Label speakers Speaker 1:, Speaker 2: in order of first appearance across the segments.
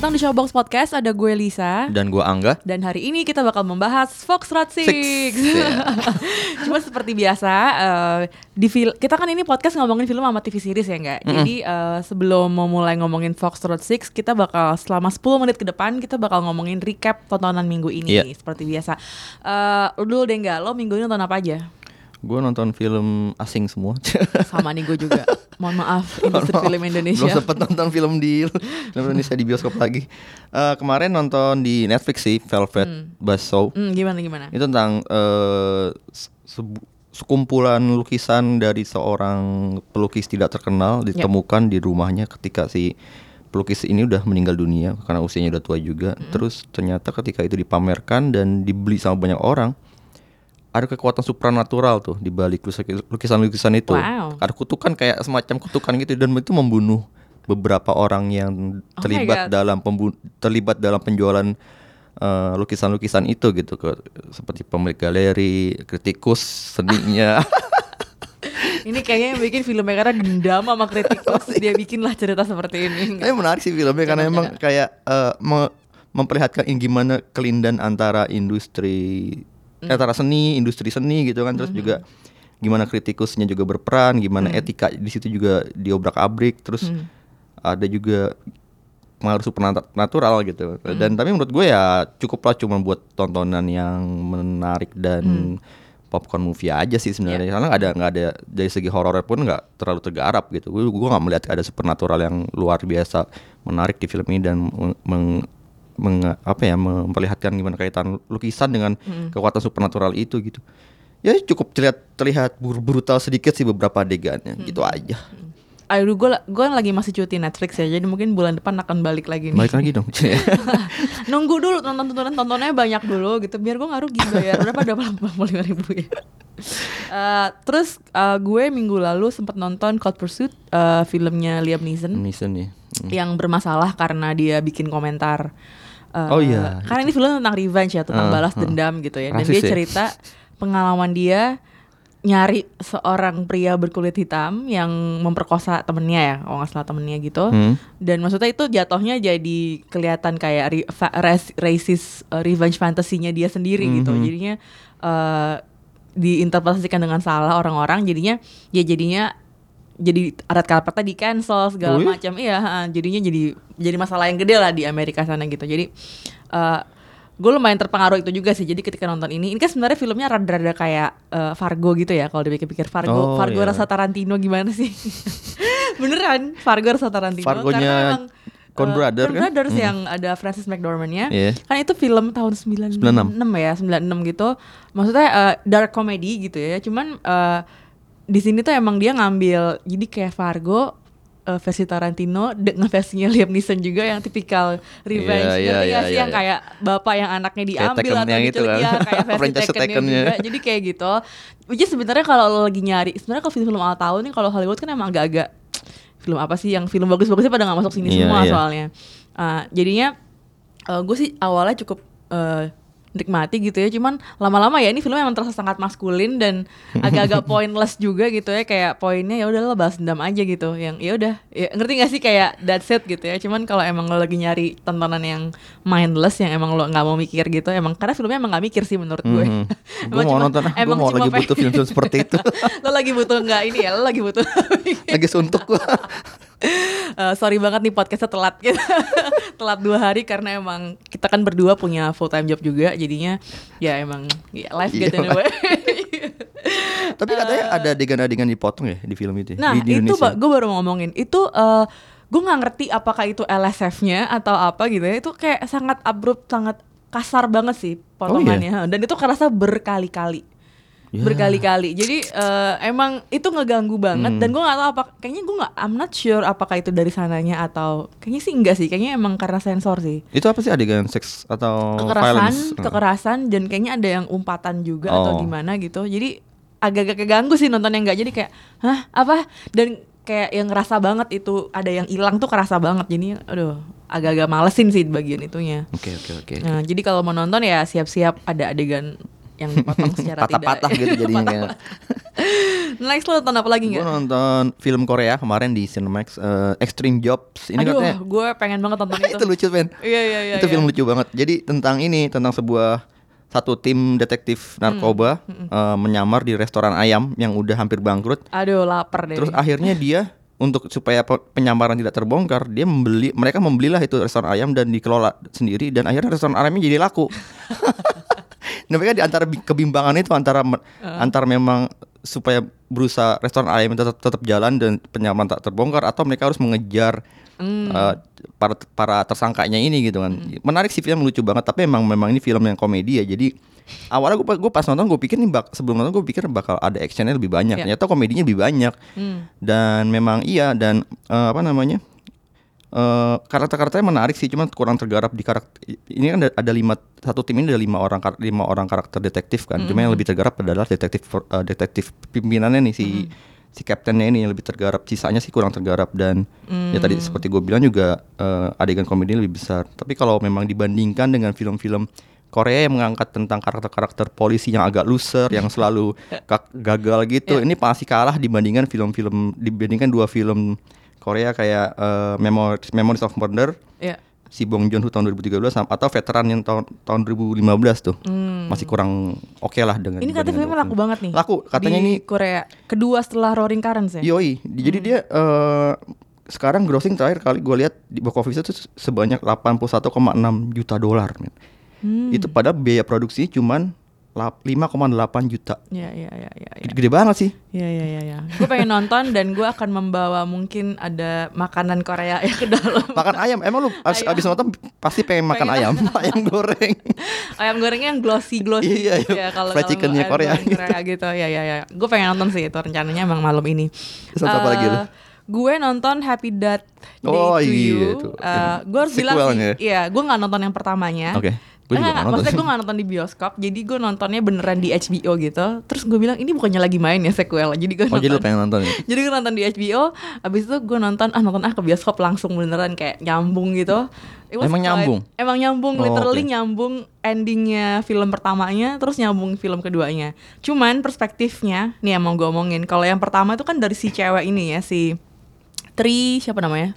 Speaker 1: Datang di Showbox Podcast, ada gue Lisa.
Speaker 2: Dan gua Angga.
Speaker 1: Dan hari ini kita bakal membahas Fox Road 6
Speaker 2: Six, ya.
Speaker 1: Cuma seperti biasa eh, di fil Kita kan ini podcast ngomongin film sama TV series ya enggak Jadi eh, sebelum mau mulai ngomongin Fox Road 6 Kita bakal selama 10 menit ke depan Kita bakal ngomongin recap tontonan minggu ini
Speaker 2: Iya.
Speaker 1: Seperti biasa. Lu dulu deh enggak, lo minggu ini nonton apa aja?
Speaker 2: Gua nonton film asing semua
Speaker 1: Sama nih gue juga Mohon maaf, industri film Indonesia
Speaker 2: belum sempet nonton film di film Indonesia di bioskop lagi Eh, kemarin nonton di Netflix sih Velvet Buzzsaw
Speaker 1: Hmm, gimana gimana?
Speaker 2: itu tentang eh, sebu- sekumpulan lukisan dari seorang pelukis tidak terkenal
Speaker 1: Ya.
Speaker 2: ditemukan di rumahnya ketika si pelukis ini udah meninggal dunia karena usianya udah tua juga.
Speaker 1: Hmm.
Speaker 2: Terus ternyata ketika itu dipamerkan dan dibeli sama banyak orang, ada kekuatan supranatural tuh di balik lukis- lukisan-lukisan itu.
Speaker 1: Wow.
Speaker 2: Ada kutukan kayak semacam kutukan gitu dan itu membunuh beberapa orang yang
Speaker 1: Oh
Speaker 2: terlibat
Speaker 1: God.
Speaker 2: dalam pembu- terlibat dalam penjualan eh, lukisan-lukisan itu gitu ke seperti pemilik galeri, kritikus seninya.
Speaker 1: Ini kayaknya yang bikin filmnya karena dendam sama kritikus Dia bikin lah cerita seperti ini
Speaker 2: Tapi menarik sih filmnya karena emang kayak me- memperlihatkan gimana kelindan antara industri
Speaker 1: Hmm.
Speaker 2: antara seni, industri seni gitu kan terus juga gimana kritikusnya juga berperan, gimana
Speaker 1: Hmm.
Speaker 2: etika di situ juga diobrak-abrik terus ada juga pengaruh supernatural gitu.
Speaker 1: Hmm.
Speaker 2: Dan tapi menurut gue ya cukuplah cuma buat tontonan yang menarik dan
Speaker 1: Hmm.
Speaker 2: popcorn movie aja sih sebenarnya.
Speaker 1: Iya.
Speaker 2: Karena nggak ada nggak ada dari segi horor pun nggak terlalu tergarap gitu. Gue gue nggak melihat ada supernatural yang luar biasa menarik di film ini dan meng- meng- apa ya memperlihatkan gimana kaitan lukisan dengan
Speaker 1: Hmm.
Speaker 2: kekuatan supernatural itu gitu. Ya cukup terlihat terlihat brutal sedikit sih beberapa adegannya
Speaker 1: Hmm.
Speaker 2: gitu aja.
Speaker 1: Aduh gue gue lagi masih cuti Netflix ya Jadi mungkin bulan depan akan balik lagi nih
Speaker 2: Balik lagi dong.
Speaker 1: Nunggu dulu nonton tontonan tontonnya banyak dulu gitu Biar gue gak rugi bayar Berapa berapa lima ribu ya Eh, Terus eh, gue minggu lalu sempat nonton Cold Pursuit eh, Filmnya Liam Neeson
Speaker 2: Nison nih. Hmm.
Speaker 1: Yang bermasalah karena dia bikin komentar eh,
Speaker 2: Oh iya,
Speaker 1: Karena ini film tentang revenge ya Tentang
Speaker 2: Ah,
Speaker 1: balas
Speaker 2: ah.
Speaker 1: dendam gitu ya Dan dia
Speaker 2: ya?
Speaker 1: cerita pengalaman dia nyari seorang pria berkulit hitam yang memperkosa temennya ya, kalau nggak salah temennya gitu.
Speaker 2: Hmm.
Speaker 1: Dan maksudnya itu jatuhnya jadi kelihatan kayak re, racist uh, revenge fantasinya dia sendiri gitu.
Speaker 2: Mhm.
Speaker 1: Jadinya uh, diinterpretasikan dengan salah orang-orang. Jadinya ya jadinya jadi adat karpetnya di cancel segala
Speaker 2: Oh iya?
Speaker 1: macam. Iya, jadinya jadi jadi masalah yang gede lah di Amerika sana gitu. Jadi uh, gue lumayan terpengaruh itu juga sih. Jadi ketika nonton ini, ini kan sebenarnya filmnya rada-rada kayak uh, Fargo gitu ya. Kalau dipikir-pikir Fargo,
Speaker 2: Oh,
Speaker 1: Fargo
Speaker 2: iya.
Speaker 1: rasa Tarantino gimana sih? Beneran, Fargo rasa Tarantino.
Speaker 2: Fargonya
Speaker 1: karena memang,
Speaker 2: Coen
Speaker 1: uh,
Speaker 2: Brother
Speaker 1: Coen
Speaker 2: kan?
Speaker 1: Brothers
Speaker 2: Hmm.
Speaker 1: yang ada Francis McDormand-nya.
Speaker 2: Iya.
Speaker 1: Kan itu film tahun 96,
Speaker 2: 96.
Speaker 1: ya, 96 gitu. Maksudnya uh, dark comedy gitu ya. Cuman uh, di sini tuh emang dia ngambil jadi kayak Fargo uh, versi Tarantino dengan versinya Liam Neeson juga yang tipikal revenge
Speaker 2: Iya,
Speaker 1: ngerti
Speaker 2: iya,
Speaker 1: nggak
Speaker 2: iya,
Speaker 1: sih
Speaker 2: iya,
Speaker 1: yang
Speaker 2: iya.
Speaker 1: kayak bapak yang anaknya
Speaker 2: Kayak
Speaker 1: diambil
Speaker 2: Taken
Speaker 1: atau
Speaker 2: yang itu
Speaker 1: diculik
Speaker 2: kan.
Speaker 1: ya kayak versi Taken-nya. juga jadi kayak gitu which is sebenarnya kalau lo lagi nyari sebenarnya kalau film-film awal tahun nih kalau Hollywood kan emang agak-agak film apa sih yang film bagus-bagusnya pada nggak masuk sini
Speaker 2: Iya,
Speaker 1: semua
Speaker 2: iya.
Speaker 1: soalnya Uh, jadinya gue sih awalnya cukup uh, nikmati gitu ya. Cuman lama-lama ya ini filmnya emang terasa sangat maskulin dan agak-agak pointless juga gitu ya. Kayak poinnya ya udah lo balas dendam aja gitu. Yang ya udah. Ya, ngerti gak sih? Kayak that's it gitu ya. Cuman kalau emang lo lagi nyari tontonan yang mindless yang emang lo nggak mau mikir gitu emang karena filmnya emang nggak mikir sih menurut gue.
Speaker 2: Mhm.
Speaker 1: Emang
Speaker 2: Gue mau
Speaker 1: cuma-
Speaker 2: nonton, gue
Speaker 1: emang
Speaker 2: mau
Speaker 1: cuma
Speaker 2: lagi butuh film-film seperti itu.
Speaker 1: lo lagi butuh nggak ini ya? Lo lagi butuh
Speaker 2: lagi suntuk gue.
Speaker 1: Eh, sorry banget nih podcastnya telat gitu. telat dua hari karena emang kita kan berdua punya full time job juga jadinya ya emang ya, life
Speaker 2: Iya,
Speaker 1: get in the way.
Speaker 2: Tapi katanya ada adegan-adegan dipotong ya di film itu. ya?
Speaker 1: nah
Speaker 2: di, di
Speaker 1: itu gue baru mau ngomongin itu eh gue nggak ngerti apakah itu LSF-nya atau apa gitu ya itu kayak sangat abrupt sangat kasar banget sih potongannya dan itu kerasa berkali-kali
Speaker 2: Ya.
Speaker 1: berkali-kali. Jadi eh, emang itu ngeganggu banget
Speaker 2: Hmm.
Speaker 1: dan gue nggak tahu apa. Kayaknya gue nggak, I'm not sure apakah itu dari sananya atau kayaknya sih enggak sih. Kayaknya emang karena sensor sih.
Speaker 2: Itu apa sih adegan seks atau
Speaker 1: kekerasan,
Speaker 2: violence?
Speaker 1: Kekerasan dan kayaknya ada yang umpatan juga atau
Speaker 2: Oh.
Speaker 1: gimana gitu. Jadi agak-agak keganggu sih nonton yang enggak. Jadi kayak, hah apa? Dan kayak yang ngerasa banget itu ada yang hilang tuh kerasa banget. Jadi, aduh, agak-agak malesin sih bagian itunya.
Speaker 2: Oke oke oke.
Speaker 1: Nah, jadi kalau mau nonton ya siap-siap ada adegan yang dipotong secara tidak.
Speaker 2: Patah-patah gitu jadinya kayak.
Speaker 1: Next lo nonton apa lagi
Speaker 2: Gue
Speaker 1: nggak?
Speaker 2: nonton film Korea kemarin di Cinemax eh, Extreme Jobs. Ini
Speaker 1: Aduh,
Speaker 2: katanya
Speaker 1: gue pengen banget nonton itu.
Speaker 2: itu lucu men.
Speaker 1: Iya iya iya.
Speaker 2: itu
Speaker 1: iya.
Speaker 2: film lucu banget. Jadi tentang ini tentang sebuah satu tim detektif narkoba
Speaker 1: Hmm,
Speaker 2: eh, menyamar di restoran ayam yang udah hampir bangkrut.
Speaker 1: Aduh, lapar deh.
Speaker 2: Terus akhirnya dia untuk supaya pe- penyamaran tidak terbongkar, dia membeli mereka membelilah itu restoran ayam dan dikelola sendiri dan akhirnya restoran ayamnya jadi laku. Nah, mereka di antara bi- kebimbangan itu antara me- antara memang supaya berusaha restoran ayam tetap tetap jalan dan penyamaran tak terbongkar atau mereka harus mengejar eh, para para tersangkanya ini gitu kan. Menarik sih film lucu banget tapi memang memang ini film yang komedi ya. Jadi awalnya gue gue pas nonton gue pikir nih bak, sebelum nonton gue pikir bakal ada actionnya lebih banyak.
Speaker 1: Iya.
Speaker 2: Ternyata komedinya lebih banyak.
Speaker 1: Hmm.
Speaker 2: Dan memang iya dan eh, apa namanya? Eh karakter-karakternya menarik sih, cuman kurang tergarap di karakter. Ini kan ada, ada lima satu tim ini ada lima orang kar- lima orang karakter detektif kan. Cuma yang lebih tergarap adalah detektif eh, detektif pimpinannya nih si si kaptennya ini yang lebih tergarap. Sisanya sih kurang tergarap dan ya tadi seperti gue bilang juga eh, adegan komedi lebih besar. Tapi kalau memang dibandingkan dengan film-film Korea yang mengangkat tentang karakter-karakter polisi yang agak loser, yang selalu ga- gagal gitu, ini pasti kalah dibandingkan film-film dibandingkan dua film Korea kayak eh, Memories, Memories of Murder
Speaker 1: Iya.
Speaker 2: si Bong Joon Ho tahun 2013 sam- atau veteran yang tahun tahun 2015 tuh masih kurang oke lah dengan
Speaker 1: Hmm. Ini kata
Speaker 2: dibandingkan
Speaker 1: filmnya
Speaker 2: dua
Speaker 1: laku
Speaker 2: film.
Speaker 1: banget nih.
Speaker 2: laku katanya
Speaker 1: di
Speaker 2: ini
Speaker 1: Korea. Kedua setelah Roaring Currents ya.
Speaker 2: yoi Di- jadi dia eh, sekarang grossing terakhir kali gue lihat di box office itu sebanyak 81,6 juta dolar.
Speaker 1: Hmm.
Speaker 2: itu pada biaya produksi cuman 5,8 juta
Speaker 1: Iya iya iya iya. iya.
Speaker 2: gede, banget sih
Speaker 1: Iya iya iya. Ya. Gue pengen nonton dan gue akan membawa mungkin ada makanan Korea ya ke dalam.
Speaker 2: makan ayam emang lu abis,
Speaker 1: Ayam.
Speaker 2: abis nonton pasti pengen makan
Speaker 1: Pengen.
Speaker 2: ayam ayam goreng
Speaker 1: Ayam gorengnya yang glossy glossy
Speaker 2: Iya,
Speaker 1: gitu
Speaker 2: iya.
Speaker 1: ya kalau
Speaker 2: Fried chickennya Korea
Speaker 1: goreng Korea gitu. Ya ya ya. Gue pengen nonton sih itu rencananya emang malam ini.
Speaker 2: Terus apa lagi lu?
Speaker 1: Eh, Gue nonton Happy Death Day
Speaker 2: Oh,
Speaker 1: to
Speaker 2: iya,
Speaker 1: You.
Speaker 2: itu.
Speaker 1: Eh, gue harus bilang sih, iya, gue nggak nonton yang pertamanya.
Speaker 2: Oke, gue juga nggak nonton
Speaker 1: maksudnya gue nggak nonton di bioskop, jadi gue nontonnya beneran di HBO gitu. Terus gue bilang ini bukannya lagi main ya sequel, jadi gue
Speaker 2: oh
Speaker 1: nonton.
Speaker 2: jadi lu pengen nonton ya
Speaker 1: Jadi gue nonton di HBO, abis itu gue nonton ah nonton ah ke bioskop langsung beneran kayak nyambung gitu.
Speaker 2: Emang
Speaker 1: quite-
Speaker 2: nyambung?
Speaker 1: Emang nyambung,
Speaker 2: Oh,
Speaker 1: literally
Speaker 2: oke.
Speaker 1: nyambung endingnya film pertamanya, terus nyambung film keduanya. Cuman perspektifnya, nih yang mau gue omongin, kalau yang pertama itu kan dari si cewek ini ya si Tri siapa namanya?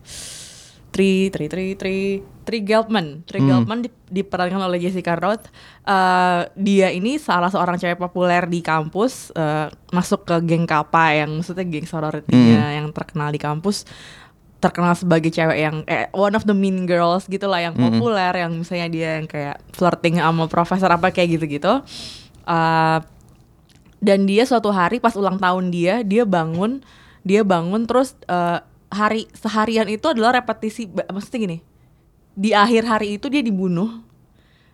Speaker 1: Tri Tri Tri Tri Tri Geltman. Tri
Speaker 2: Hmm.
Speaker 1: Geltman di- diperankan oleh Jessica Roth. Eh, dia ini salah seorang cewek populer di kampus, eh, masuk ke geng Kappa yang maksudnya geng sorority-nya
Speaker 2: Hmm.
Speaker 1: yang terkenal di kampus. Terkenal sebagai cewek yang eh, one of the mean girls gitu lah yang
Speaker 2: Hmm.
Speaker 1: populer yang misalnya dia yang kayak flirting sama profesor apa kayak gitu-gitu. Eh, dan dia suatu hari pas ulang tahun dia dia bangun dia bangun terus eh, hari seharian itu adalah repetisi maksudnya gini di akhir hari itu dia dibunuh.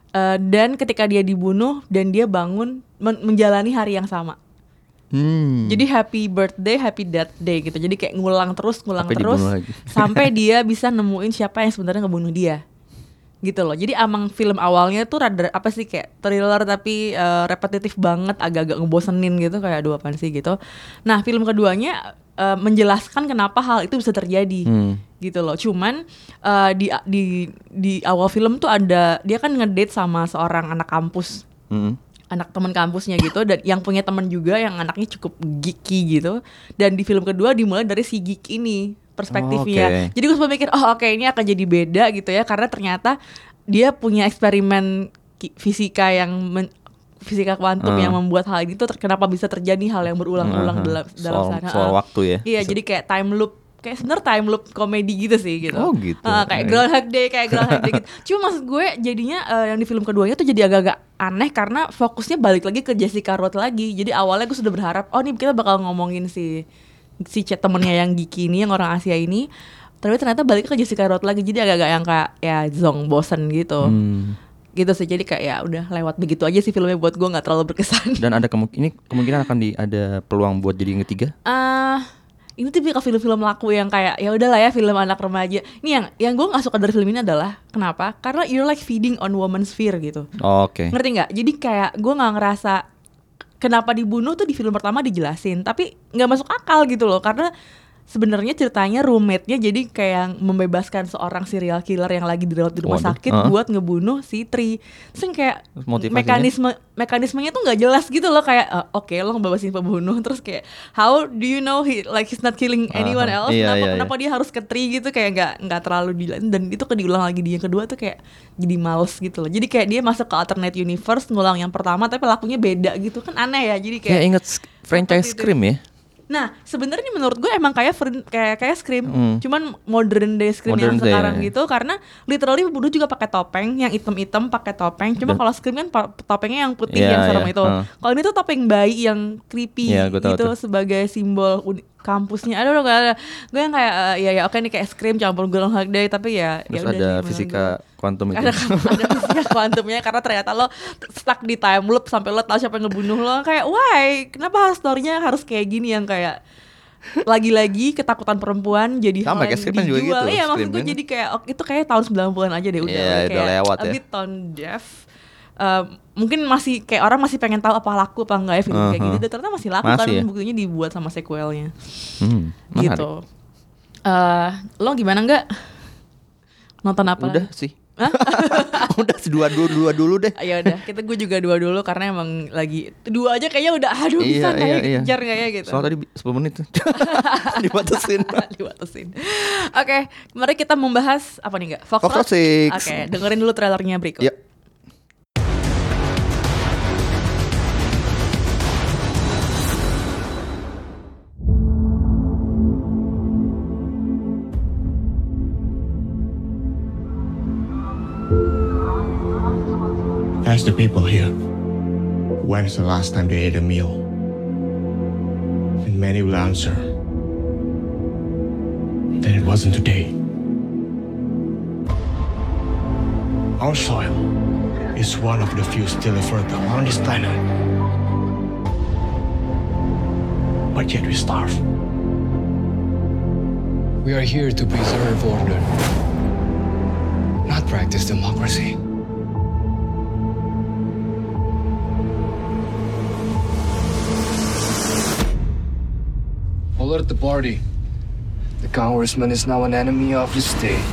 Speaker 1: Eh, dan ketika dia dibunuh dan dia bangun men- menjalani hari yang sama.
Speaker 2: Hmm.
Speaker 1: jadi happy birthday happy death day gitu. Jadi kayak ngulang terus ngulang
Speaker 2: Sampai
Speaker 1: terus sampai dia bisa nemuin siapa yang sebenarnya ngebunuh dia gitu loh. Jadi amang film awalnya tuh rada apa sih kayak thriller tapi eh, repetitif banget agak-agak ngebosenin gitu kayak aduh apaan sih gitu. Nah film keduanya eh, menjelaskan kenapa hal itu bisa terjadi
Speaker 2: Hmm.
Speaker 1: gitu loh. Cuman eh, di di di awal film tuh ada dia kan ngedate sama seorang anak kampus.
Speaker 2: Hmm.
Speaker 1: anak teman kampusnya gitu dan yang punya teman juga yang anaknya cukup geeky gitu. Dan di film kedua dimulai dari si geek ini perspektifnya
Speaker 2: Oh, oke.
Speaker 1: jadi gue sempat mikir oh oke ini akan jadi beda gitu ya karena ternyata dia punya eksperimen fisika yang men- fisika kuantum
Speaker 2: Ah.
Speaker 1: yang membuat hal ini tuh ter- kenapa bisa terjadi hal yang berulang-ulang
Speaker 2: Aha.
Speaker 1: dalam dalam
Speaker 2: soal,
Speaker 1: sana
Speaker 2: soal waktu ya
Speaker 1: Iya, jadi kayak time loop kayak sebenarnya time loop komedi gitu sih gitu.
Speaker 2: Oh, gitu.
Speaker 1: Ah, kayak. Groundhog Day, kayak Groundhog Day gitu. Cuma maksud gue jadinya eh, yang di film keduanya tuh jadi agak-agak aneh karena fokusnya balik lagi ke Jessica Roth lagi. Jadi awalnya gue sudah berharap, oh nih kita bakal ngomongin si si chat temennya yang geeky ini, yang orang Asia ini. Tapi ternyata balik ke Jessica Roth lagi. Jadi agak-agak yang kayak ya zong bosen gitu.
Speaker 2: Hmm.
Speaker 1: gitu sih jadi kayak ya udah lewat begitu aja sih filmnya buat gue nggak terlalu berkesan
Speaker 2: Dan ada kemungkinan ini kemungkinan akan di ada peluang buat jadi yang ketiga.
Speaker 1: ah ini tipikal film-film laku yang kayak ya udahlah ya film anak remaja. Ini yang yang gue nggak suka dari film ini adalah kenapa? Karena you're like feeding on woman's fear gitu.
Speaker 2: Oke.
Speaker 1: Ngerti nggak? Jadi kayak gue nggak ngerasa kenapa dibunuh tuh di film pertama dijelasin, tapi nggak masuk akal gitu loh karena sebenarnya ceritanya roommate-nya jadi kayak membebaskan seorang serial killer yang lagi dirawat di rumah
Speaker 2: Waduh,
Speaker 1: sakit
Speaker 2: heeh.
Speaker 1: buat ngebunuh si Tri. Terus kayak
Speaker 2: Motivasinya?
Speaker 1: mekanisme mekanismenya tuh nggak jelas gitu loh kayak eh, oke lo ngebebasin pembunuh terus kayak how do you know he like he's not killing anyone
Speaker 2: Aha,
Speaker 1: else
Speaker 2: iya,
Speaker 1: kenapa
Speaker 2: iya,
Speaker 1: kenapa dia harus ke Tri gitu kayak nggak nggak terlalu dilan dan itu ke diulang lagi di yang kedua tuh kayak jadi males gitu loh jadi kayak dia masuk ke alternate universe ngulang yang pertama tapi lakunya beda gitu kan aneh ya jadi kayak
Speaker 2: Kayak inget franchise. Scream ya?
Speaker 1: Nah, sebenarnya menurut gue emang kayak kayak kayak Scream,
Speaker 2: Hmm.
Speaker 1: cuman modern day Scream
Speaker 2: Modern
Speaker 1: yang
Speaker 2: day,
Speaker 1: sekarang
Speaker 2: ya.
Speaker 1: gitu karena literally pembunuh juga pakai topeng, yang item-item pakai topeng. Cuma kalau Scream kan topengnya yang putih
Speaker 2: Iya,
Speaker 1: yang serem
Speaker 2: iya,
Speaker 1: itu.
Speaker 2: heeh.
Speaker 1: Kalau ini tuh topeng bayi yang creepy
Speaker 2: Iya, gue tahu
Speaker 1: gitu
Speaker 2: tuh.
Speaker 1: sebagai simbol kampusnya. Aduh, gak ada. Gue yang kayak eh, ya ya oke nih kayak Scream campur Groundhog Day tapi ya
Speaker 2: Terus
Speaker 1: ya udah
Speaker 2: ada
Speaker 1: sih,
Speaker 2: fisika kuantum itu.
Speaker 1: ada ada fisika kuantumnya karena ternyata lo stuck di time loop sampai lo tahu siapa yang ngebunuh lo kayak why kenapa storynya harus kayak gini yang kayak lagi-lagi ketakutan perempuan jadi
Speaker 2: Sama,
Speaker 1: hal yang
Speaker 2: kan juga
Speaker 1: dijual.
Speaker 2: gitu,
Speaker 1: Iya maksud gue jadi kayak oh, itu kayak tahun 90-an aja deh udah
Speaker 2: Iya, udah
Speaker 1: kayak
Speaker 2: lewat
Speaker 1: a
Speaker 2: ya.
Speaker 1: bit tone deaf. Eh, mungkin masih kayak orang masih pengen tahu apa laku apa enggak ya film kayak
Speaker 2: Uh-huh.
Speaker 1: gitu dan ternyata masih laku kan
Speaker 2: Masih ya?
Speaker 1: buktinya dibuat sama sequelnya
Speaker 2: Hmm,
Speaker 1: gitu. Eh, lo gimana enggak nonton apa?
Speaker 2: Udah
Speaker 1: lagi?
Speaker 2: sih. Udah dua dulu dua dulu deh.
Speaker 1: ya udah kita gue juga dua dulu karena emang lagi dua aja kayaknya udah aduh
Speaker 2: Iya,
Speaker 1: bisa
Speaker 2: iya,
Speaker 1: ya
Speaker 2: iya.
Speaker 1: kejar nggak ya gitu
Speaker 2: Soal tadi bi- 10 menit. Dibatasin.
Speaker 1: dibatasin oke mari kita membahas apa nih nggak Fox,
Speaker 2: Six.
Speaker 1: oke dengerin dulu trailernya berikut
Speaker 2: Yuk.
Speaker 3: People here. When's the last time they ate a meal? And many will answer. That it wasn't today. Our soil is one of the few still fertile on this planet. But yet we starve.
Speaker 4: We are here to preserve order, not practice democracy. Alert the party. The congressman is now an enemy of the state.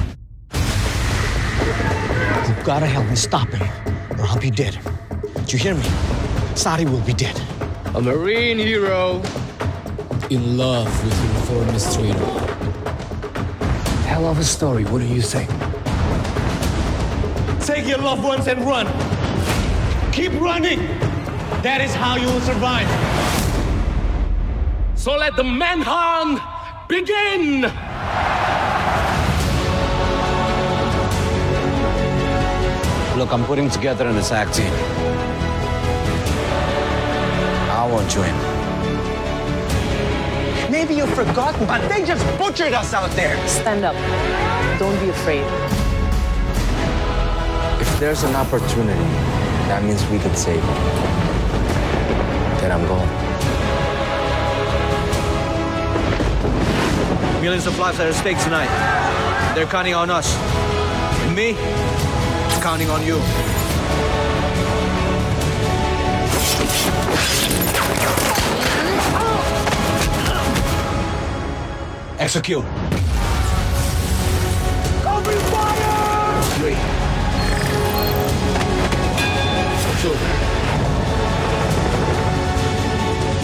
Speaker 5: You've gotta help me stop him, or I'll be dead. Do you hear me? Sadi will be dead.
Speaker 4: A Marine hero. In love with the reformist traitor. Hell of a story, what do you say?
Speaker 3: Take your loved ones and run. Keep running. That is how you will survive.
Speaker 6: So let the manhunt begin!
Speaker 7: Look, I'm putting together an attack team. I want you in.
Speaker 5: Maybe you've forgotten, but they just butchered us out there.
Speaker 8: Stand up. Don't be afraid.
Speaker 7: If there's an opportunity, that means we could save them. Then I'm going.
Speaker 9: Millions of lives are at stake tonight. They're counting on us. Me, counting on you. Execute. Open fire! Three. Two.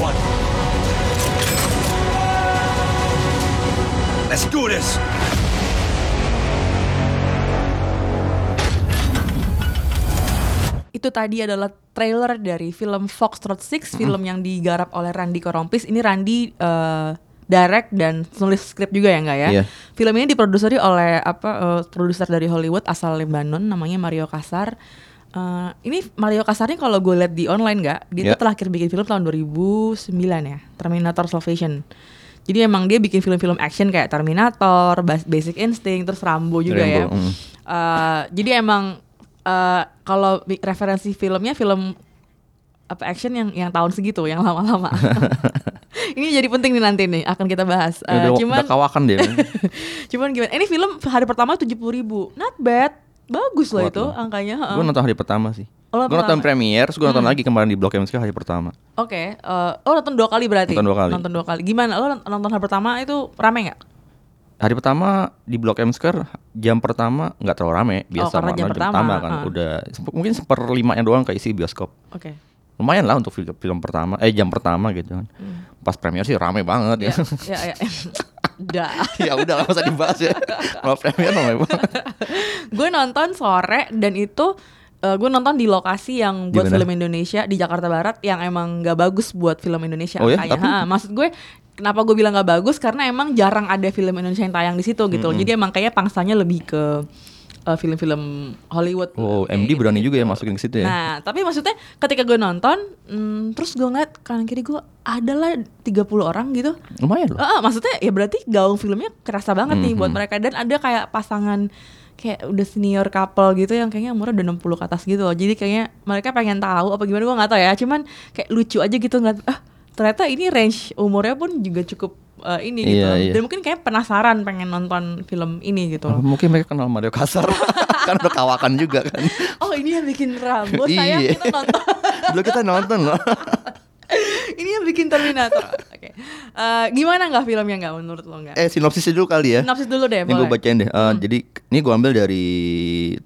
Speaker 9: One. Let's do this!
Speaker 1: itu tadi adalah trailer dari film Foxtrot Six, film yang digarap oleh Randy Korompis. Ini Randy eh, direct dan nulis skrip juga ya enggak ya?
Speaker 2: Iya.
Speaker 1: Film ini diproduseri oleh apa eh, produser dari Hollywood asal Lebanon namanya Mario Casar. Eh, ini Mario Casarnya kalau gue lihat di online nggak, dia
Speaker 2: Iya.
Speaker 1: tuh terakhir bikin film tahun 2009 ya, Terminator Salvation. Jadi emang dia bikin film-film action kayak Terminator, Bas- Basic Instinct, terus Rambo juga ya.
Speaker 2: Rambo, mm.
Speaker 1: Eh, jadi emang eh, kalau referensi filmnya film apa action yang yang tahun segitu yang lama-lama. ini jadi penting nih nanti nih akan kita bahas.
Speaker 2: Ya udah,
Speaker 1: cuman
Speaker 2: udah kawakan dia.
Speaker 1: cuman gimana? Ini film hari pertama 70.000 ribu, not bad, bagus loh
Speaker 2: Kuat
Speaker 1: itu
Speaker 2: loh.
Speaker 1: angkanya.
Speaker 2: gue nonton hari pertama sih.
Speaker 1: Oh,
Speaker 2: gue nonton terus gue nonton
Speaker 1: Hmm.
Speaker 2: lagi kemarin di Blok M hari pertama.
Speaker 1: Oke, eh, oh nonton dua kali berarti?
Speaker 2: Nonton dua kali.
Speaker 1: Nonton dua kali. Gimana? Lo nont- nonton hari pertama itu rame nggak?
Speaker 2: Hari pertama di Blok M Square jam pertama nggak terlalu rame, biasa
Speaker 1: Oh, karena jam pertama,
Speaker 2: kan
Speaker 1: ah.
Speaker 2: udah mungkin seperlimanya doang kayak isi bioskop.
Speaker 1: Oke.
Speaker 2: Lumayan lah untuk film, film pertama, eh jam pertama gitu kan. Pas premiere sih rame banget ya.
Speaker 1: Hmm. Ya, ya, ya. Dah.
Speaker 2: ya udah lah masa dibahas ya. Kalau premiere rame banget.
Speaker 1: gue nonton sore dan itu gue nonton di lokasi yang buat
Speaker 2: Di mana?
Speaker 1: film Indonesia di Jakarta Barat yang emang nggak bagus buat film Indonesia
Speaker 2: Oh ya?
Speaker 1: angkanya.
Speaker 2: Tapi-
Speaker 1: Ha, maksud gue kenapa gue bilang nggak bagus karena emang jarang ada film Indonesia yang tayang di situ gitu. loh.
Speaker 2: Mm-mm.
Speaker 1: Jadi emang kayaknya pangsanya lebih ke eh, film-film Hollywood.
Speaker 2: Oh,
Speaker 1: Kayak
Speaker 2: MD
Speaker 1: gitu.
Speaker 2: berani juga ya masukin ke situ ya.
Speaker 1: Nah, tapi maksudnya ketika gue nonton, hmm, terus gue ngeliat kanan kiri gue adalah 30 orang gitu.
Speaker 2: Lumayan loh.
Speaker 1: Heeh, maksudnya ya berarti gaung filmnya kerasa banget nih buat mereka dan ada kayak pasangan kayak udah senior couple gitu yang kayaknya umurnya udah 60 ke atas gitu loh. Jadi kayaknya mereka pengen tahu apa gimana gue nggak tahu ya. Cuman kayak lucu aja gitu ngeliat ah ternyata ini range umurnya pun juga cukup eh, ini gitu.
Speaker 2: Iya, iya.
Speaker 1: Dan mungkin kayak penasaran pengen nonton film ini gitu loh.
Speaker 2: Mungkin mereka kenal Mario Kasar kan udah kawakan juga kan.
Speaker 1: Oh ini yang bikin Rambo saya
Speaker 2: Iya.
Speaker 1: kita nonton.
Speaker 2: Dulu kita nonton loh.
Speaker 1: ini yang bikin Terminator. Oke. Eh, gimana nggak filmnya nggak menurut lo nggak?
Speaker 2: eh sinopsisnya dulu kali ya.
Speaker 1: Sinopsis dulu deh,
Speaker 2: Ini gue bacain deh. Eh, Jadi ini gue ambil dari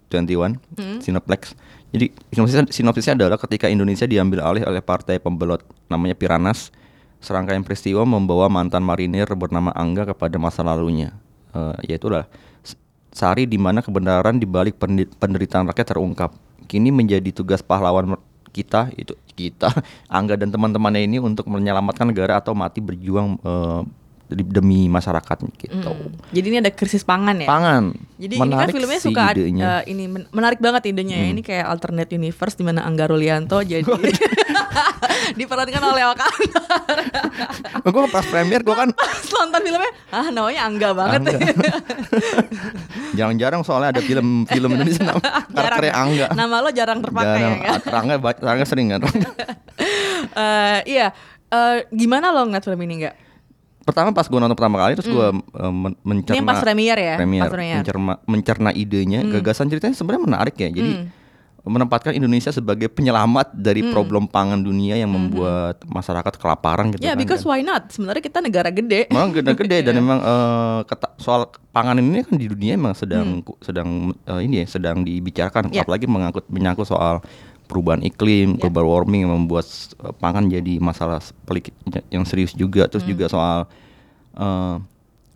Speaker 2: 21
Speaker 1: Hmm.
Speaker 2: Cineplex. Jadi sinopsisnya, sinopsisnya adalah ketika Indonesia diambil alih oleh partai pembelot namanya Piranas, serangkaian peristiwa membawa mantan marinir bernama Angga kepada masa lalunya. Eh, yaitulah s- sehari di mana kebenaran di balik pendi- penderitaan rakyat terungkap. Kini menjadi tugas pahlawan kita itu kita Angga dan teman-temannya ini untuk menyelamatkan negara atau mati berjuang di- demi masyarakat gitu.
Speaker 1: Mm. Jadi ini ada krisis pangan ya.
Speaker 2: Pangan.
Speaker 1: Jadi ini kan
Speaker 2: Menarik
Speaker 1: filmnya suka
Speaker 2: idenya.
Speaker 1: eh, ini men- menarik banget idenya ya.
Speaker 2: Hmm.
Speaker 1: Ini kayak alternate universe di mana Angga Rulianto jadi diperankan oleh Oka.
Speaker 2: gue pas premier gue kan
Speaker 1: nonton filmnya, ah namanya Angga banget.
Speaker 2: Jarang-jarang soalnya ada film-film Indonesia nama karakternya Angga.
Speaker 1: Nama lo jarang terpakai
Speaker 2: Jarang,
Speaker 1: ya kan?
Speaker 2: Angga, ba- Angga sering kan.
Speaker 1: Eh, iya. Eh, gimana lo ngeliat film ini nggak?
Speaker 2: Pertama pas gue nonton pertama kali terus gue mencerna
Speaker 1: Hmm. Ini yang pas premiere ya?
Speaker 2: premier,
Speaker 1: Pas premiere.
Speaker 2: mencerna, mencerna idenya,
Speaker 1: Hmm.
Speaker 2: gagasan ceritanya sebenarnya menarik ya. Jadi
Speaker 1: Hmm.
Speaker 2: menempatkan Indonesia sebagai penyelamat dari
Speaker 1: Hmm.
Speaker 2: problem pangan dunia yang membuat masyarakat kelaparan gitu
Speaker 1: Ya,
Speaker 2: kan.
Speaker 1: because why not? Sebenarnya kita negara gede.
Speaker 2: Memang gede-gede dan
Speaker 1: Iya.
Speaker 2: memang eh, keta- soal pangan ini kan di dunia emang sedang
Speaker 1: Hmm.
Speaker 2: sedang eh, ini ya sedang dibicarakan
Speaker 1: Ya.
Speaker 2: apalagi mengangkut menyangkut soal perubahan iklim,
Speaker 1: Ya.
Speaker 2: global warming yang membuat eh, pangan jadi masalah pelik yang serius juga terus
Speaker 1: Hmm.
Speaker 2: juga soal eh,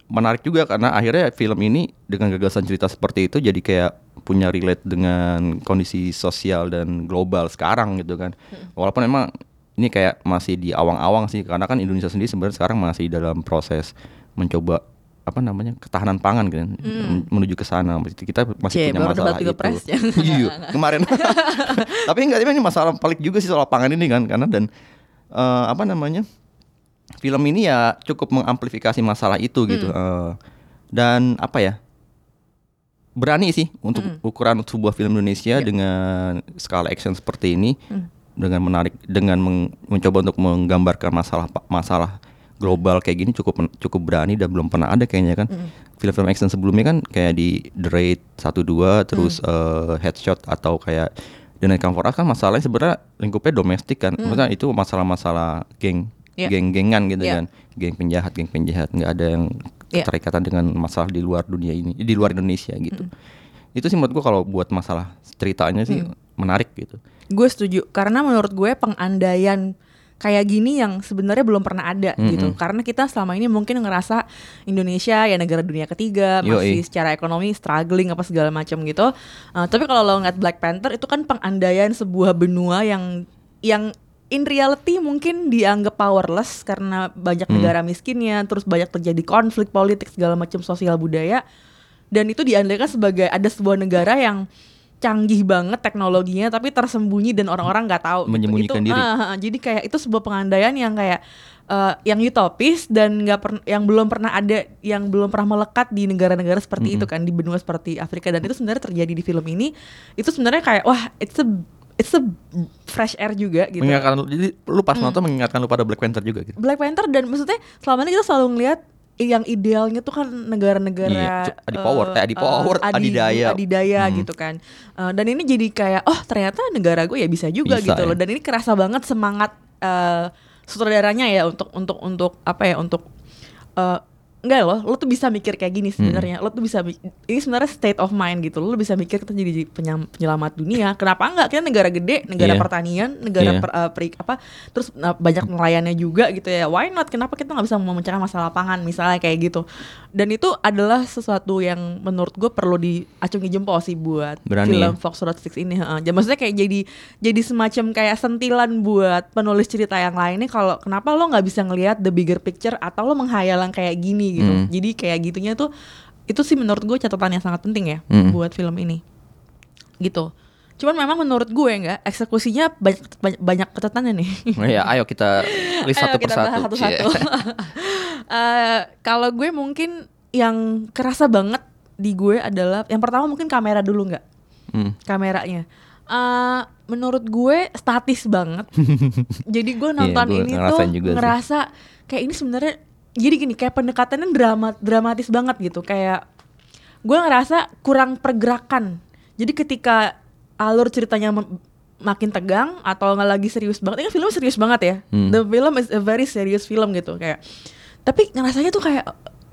Speaker 2: menarik juga karena akhirnya film ini dengan gagasan cerita seperti itu jadi kayak punya relate dengan kondisi sosial dan global sekarang gitu kan.
Speaker 1: Hmm.
Speaker 2: Walaupun memang ini kayak masih di awang-awang sih karena kan Indonesia sendiri sebenarnya sekarang masih dalam proses mencoba apa namanya ketahanan pangan kan
Speaker 1: Hmm.
Speaker 2: menuju ke sana kita masih
Speaker 1: Cie,
Speaker 2: punya
Speaker 1: baru
Speaker 2: masalah itu
Speaker 1: ya.
Speaker 2: iya kemarin tapi enggak ini masalah pelik juga sih soal pangan ini kan karena dan eh, apa namanya film ini ya cukup mengamplifikasi masalah itu gitu
Speaker 1: Hmm.
Speaker 2: Eh, dan apa ya berani sih untuk
Speaker 1: Hmm.
Speaker 2: ukuran sebuah film Indonesia
Speaker 1: Ya.
Speaker 2: dengan skala action seperti ini
Speaker 1: Hmm.
Speaker 2: dengan menarik dengan mencoba untuk menggambarkan masalah masalah global kayak gini cukup cukup berani dan belum pernah ada kayaknya kan film-film action sebelumnya kan kayak di The Raid 1 2 terus
Speaker 1: Hmm.
Speaker 2: eh, Headshot atau kayak The Night Come For Us kan masalahnya sebenarnya lingkupnya domestik kan
Speaker 1: Hmm.
Speaker 2: maksudnya itu masalah-masalah geng
Speaker 1: Ya.
Speaker 2: geng-gengan gitu
Speaker 1: Ya.
Speaker 2: kan geng penjahat geng penjahat nggak ada yang
Speaker 1: Ya.
Speaker 2: keterikatan dengan masalah di luar dunia ini di luar Indonesia gitu
Speaker 1: Hmm.
Speaker 2: itu sih menurut gua kalau buat masalah ceritanya sih menarik gitu
Speaker 1: Gue setuju karena menurut gue pengandaian kayak gini yang sebenarnya belum pernah ada
Speaker 2: Mm-mm.
Speaker 1: gitu. Karena kita selama ini mungkin ngerasa Indonesia ya negara dunia ketiga
Speaker 2: Yoi.
Speaker 1: masih secara ekonomi struggling apa segala macam gitu. Uh, tapi kalau lo ngeliat Black Panther itu kan pengandaian sebuah benua yang yang in reality mungkin dianggap powerless karena banyak
Speaker 2: Hmm.
Speaker 1: negara miskinnya, terus banyak terjadi konflik politik segala macam sosial budaya dan itu diandaikan sebagai ada sebuah negara yang canggih banget teknologinya tapi tersembunyi dan orang-orang nggak tahu gitu.
Speaker 2: Menyembunyikan
Speaker 1: Itu-
Speaker 2: diri.
Speaker 1: ah, jadi kayak itu sebuah pengandaian yang kayak eh, yang utopis dan nggak pernah yang belum pernah ada yang belum pernah melekat di negara-negara seperti itu kan di benua seperti Afrika dan itu sebenarnya terjadi di film ini itu sebenarnya kayak wah it's a it's a fresh air juga gitu
Speaker 2: Mengingatkan jadi lu pas nonton mengingatkan lu pada Black Panther juga gitu.
Speaker 1: Black Panther dan maksudnya selama ini kita selalu ngelihat yang idealnya tuh kan negara-negara
Speaker 2: Iya, adipower, eh, adipower,
Speaker 1: adi-
Speaker 2: adidaya.
Speaker 1: adidaya
Speaker 2: Hmm.
Speaker 1: gitu kan. Eh, dan ini jadi kayak oh ternyata negara gue ya bisa juga
Speaker 2: Bisa,
Speaker 1: gitu loh.
Speaker 2: ya.
Speaker 1: Dan ini kerasa banget semangat eh, sutradaranya ya untuk untuk untuk apa ya untuk eh, enggak loh, lo tuh bisa mikir kayak gini sebenarnya. Lo tuh bisa ini sebenarnya state of mind gitu. Lo bisa mikir kita jadi penyam- penyelamat dunia. Kenapa enggak? Kita negara gede, negara
Speaker 2: Iya.
Speaker 1: pertanian, negara
Speaker 2: Iya.
Speaker 1: per- eh, peri- apa terus eh, banyak nelayannya juga gitu ya. Why not? Kenapa kita nggak bisa memecahkan masalah pangan misalnya kayak gitu. Dan itu adalah sesuatu yang menurut gue perlu diacungi jempol sih buat
Speaker 2: Berani
Speaker 1: film
Speaker 2: ya?
Speaker 1: Fox Road 6 ini. heeh. Ya, maksudnya kayak jadi jadi semacam kayak sentilan buat penulis cerita yang lainnya kalau kenapa lo nggak bisa ngelihat the bigger picture atau lo menghayal yang kayak gini gitu.
Speaker 2: Hmm.
Speaker 1: Jadi kayak gitunya tuh itu sih menurut gue catatan yang sangat penting ya
Speaker 2: Hmm.
Speaker 1: buat film ini. Gitu. Cuman memang menurut gue nggak eksekusinya banyak banyak, banyak catatannya nih.
Speaker 2: Oh ya, ayo kita list
Speaker 1: Ayo
Speaker 2: satu
Speaker 1: kita
Speaker 2: persatu.
Speaker 1: satu-satu.
Speaker 2: Cie.
Speaker 1: Eh, kalau gue mungkin yang kerasa banget di gue adalah yang pertama mungkin kamera dulu nggak
Speaker 2: Hmm.
Speaker 1: kameranya. Eh, menurut gue statis banget. Jadi gue nonton
Speaker 2: Iya, gue
Speaker 1: ini tuh
Speaker 2: juga sih.
Speaker 1: ngerasa kayak ini sebenarnya jadi gini kayak pendekatannya drama dramatis banget gitu kayak gue ngerasa kurang pergerakan. Jadi ketika alur ceritanya makin tegang atau nggak lagi serius banget, ini kan filmnya serius banget ya.
Speaker 2: Hmm.
Speaker 1: The film is a very serious film gitu kayak. Tapi ngerasanya tuh kayak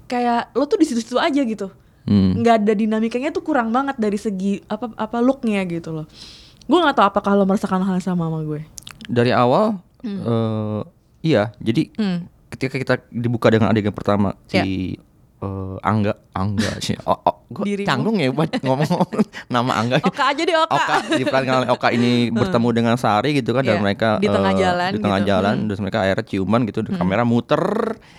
Speaker 1: kayak lo tuh di situ-situ aja gitu
Speaker 2: Hmm.
Speaker 1: nggak ada dinamikanya tuh kurang banget dari segi apa apa looknya gitu loh gue nggak tahu apakah lo merasakan hal yang sama sama gue
Speaker 2: Dari awal eh, iya, jadi
Speaker 1: Hmm.
Speaker 2: ketika kita dibuka dengan adegan pertama
Speaker 1: Ya.
Speaker 2: si eh, Angga Angga sih. Oh, oh,
Speaker 1: Dirimu.
Speaker 2: canggung ya buat ngomong nama Angga.
Speaker 1: Oka aja deh Oka,
Speaker 2: Oka diperankan oleh Oka ini bertemu dengan Sari gitu kan dan
Speaker 1: Iya,
Speaker 2: mereka
Speaker 1: di tengah
Speaker 2: eh,
Speaker 1: jalan
Speaker 2: di tengah
Speaker 1: gitu.
Speaker 2: jalan
Speaker 1: Hmm.
Speaker 2: terus mereka akhirnya ciuman gitu kamera muter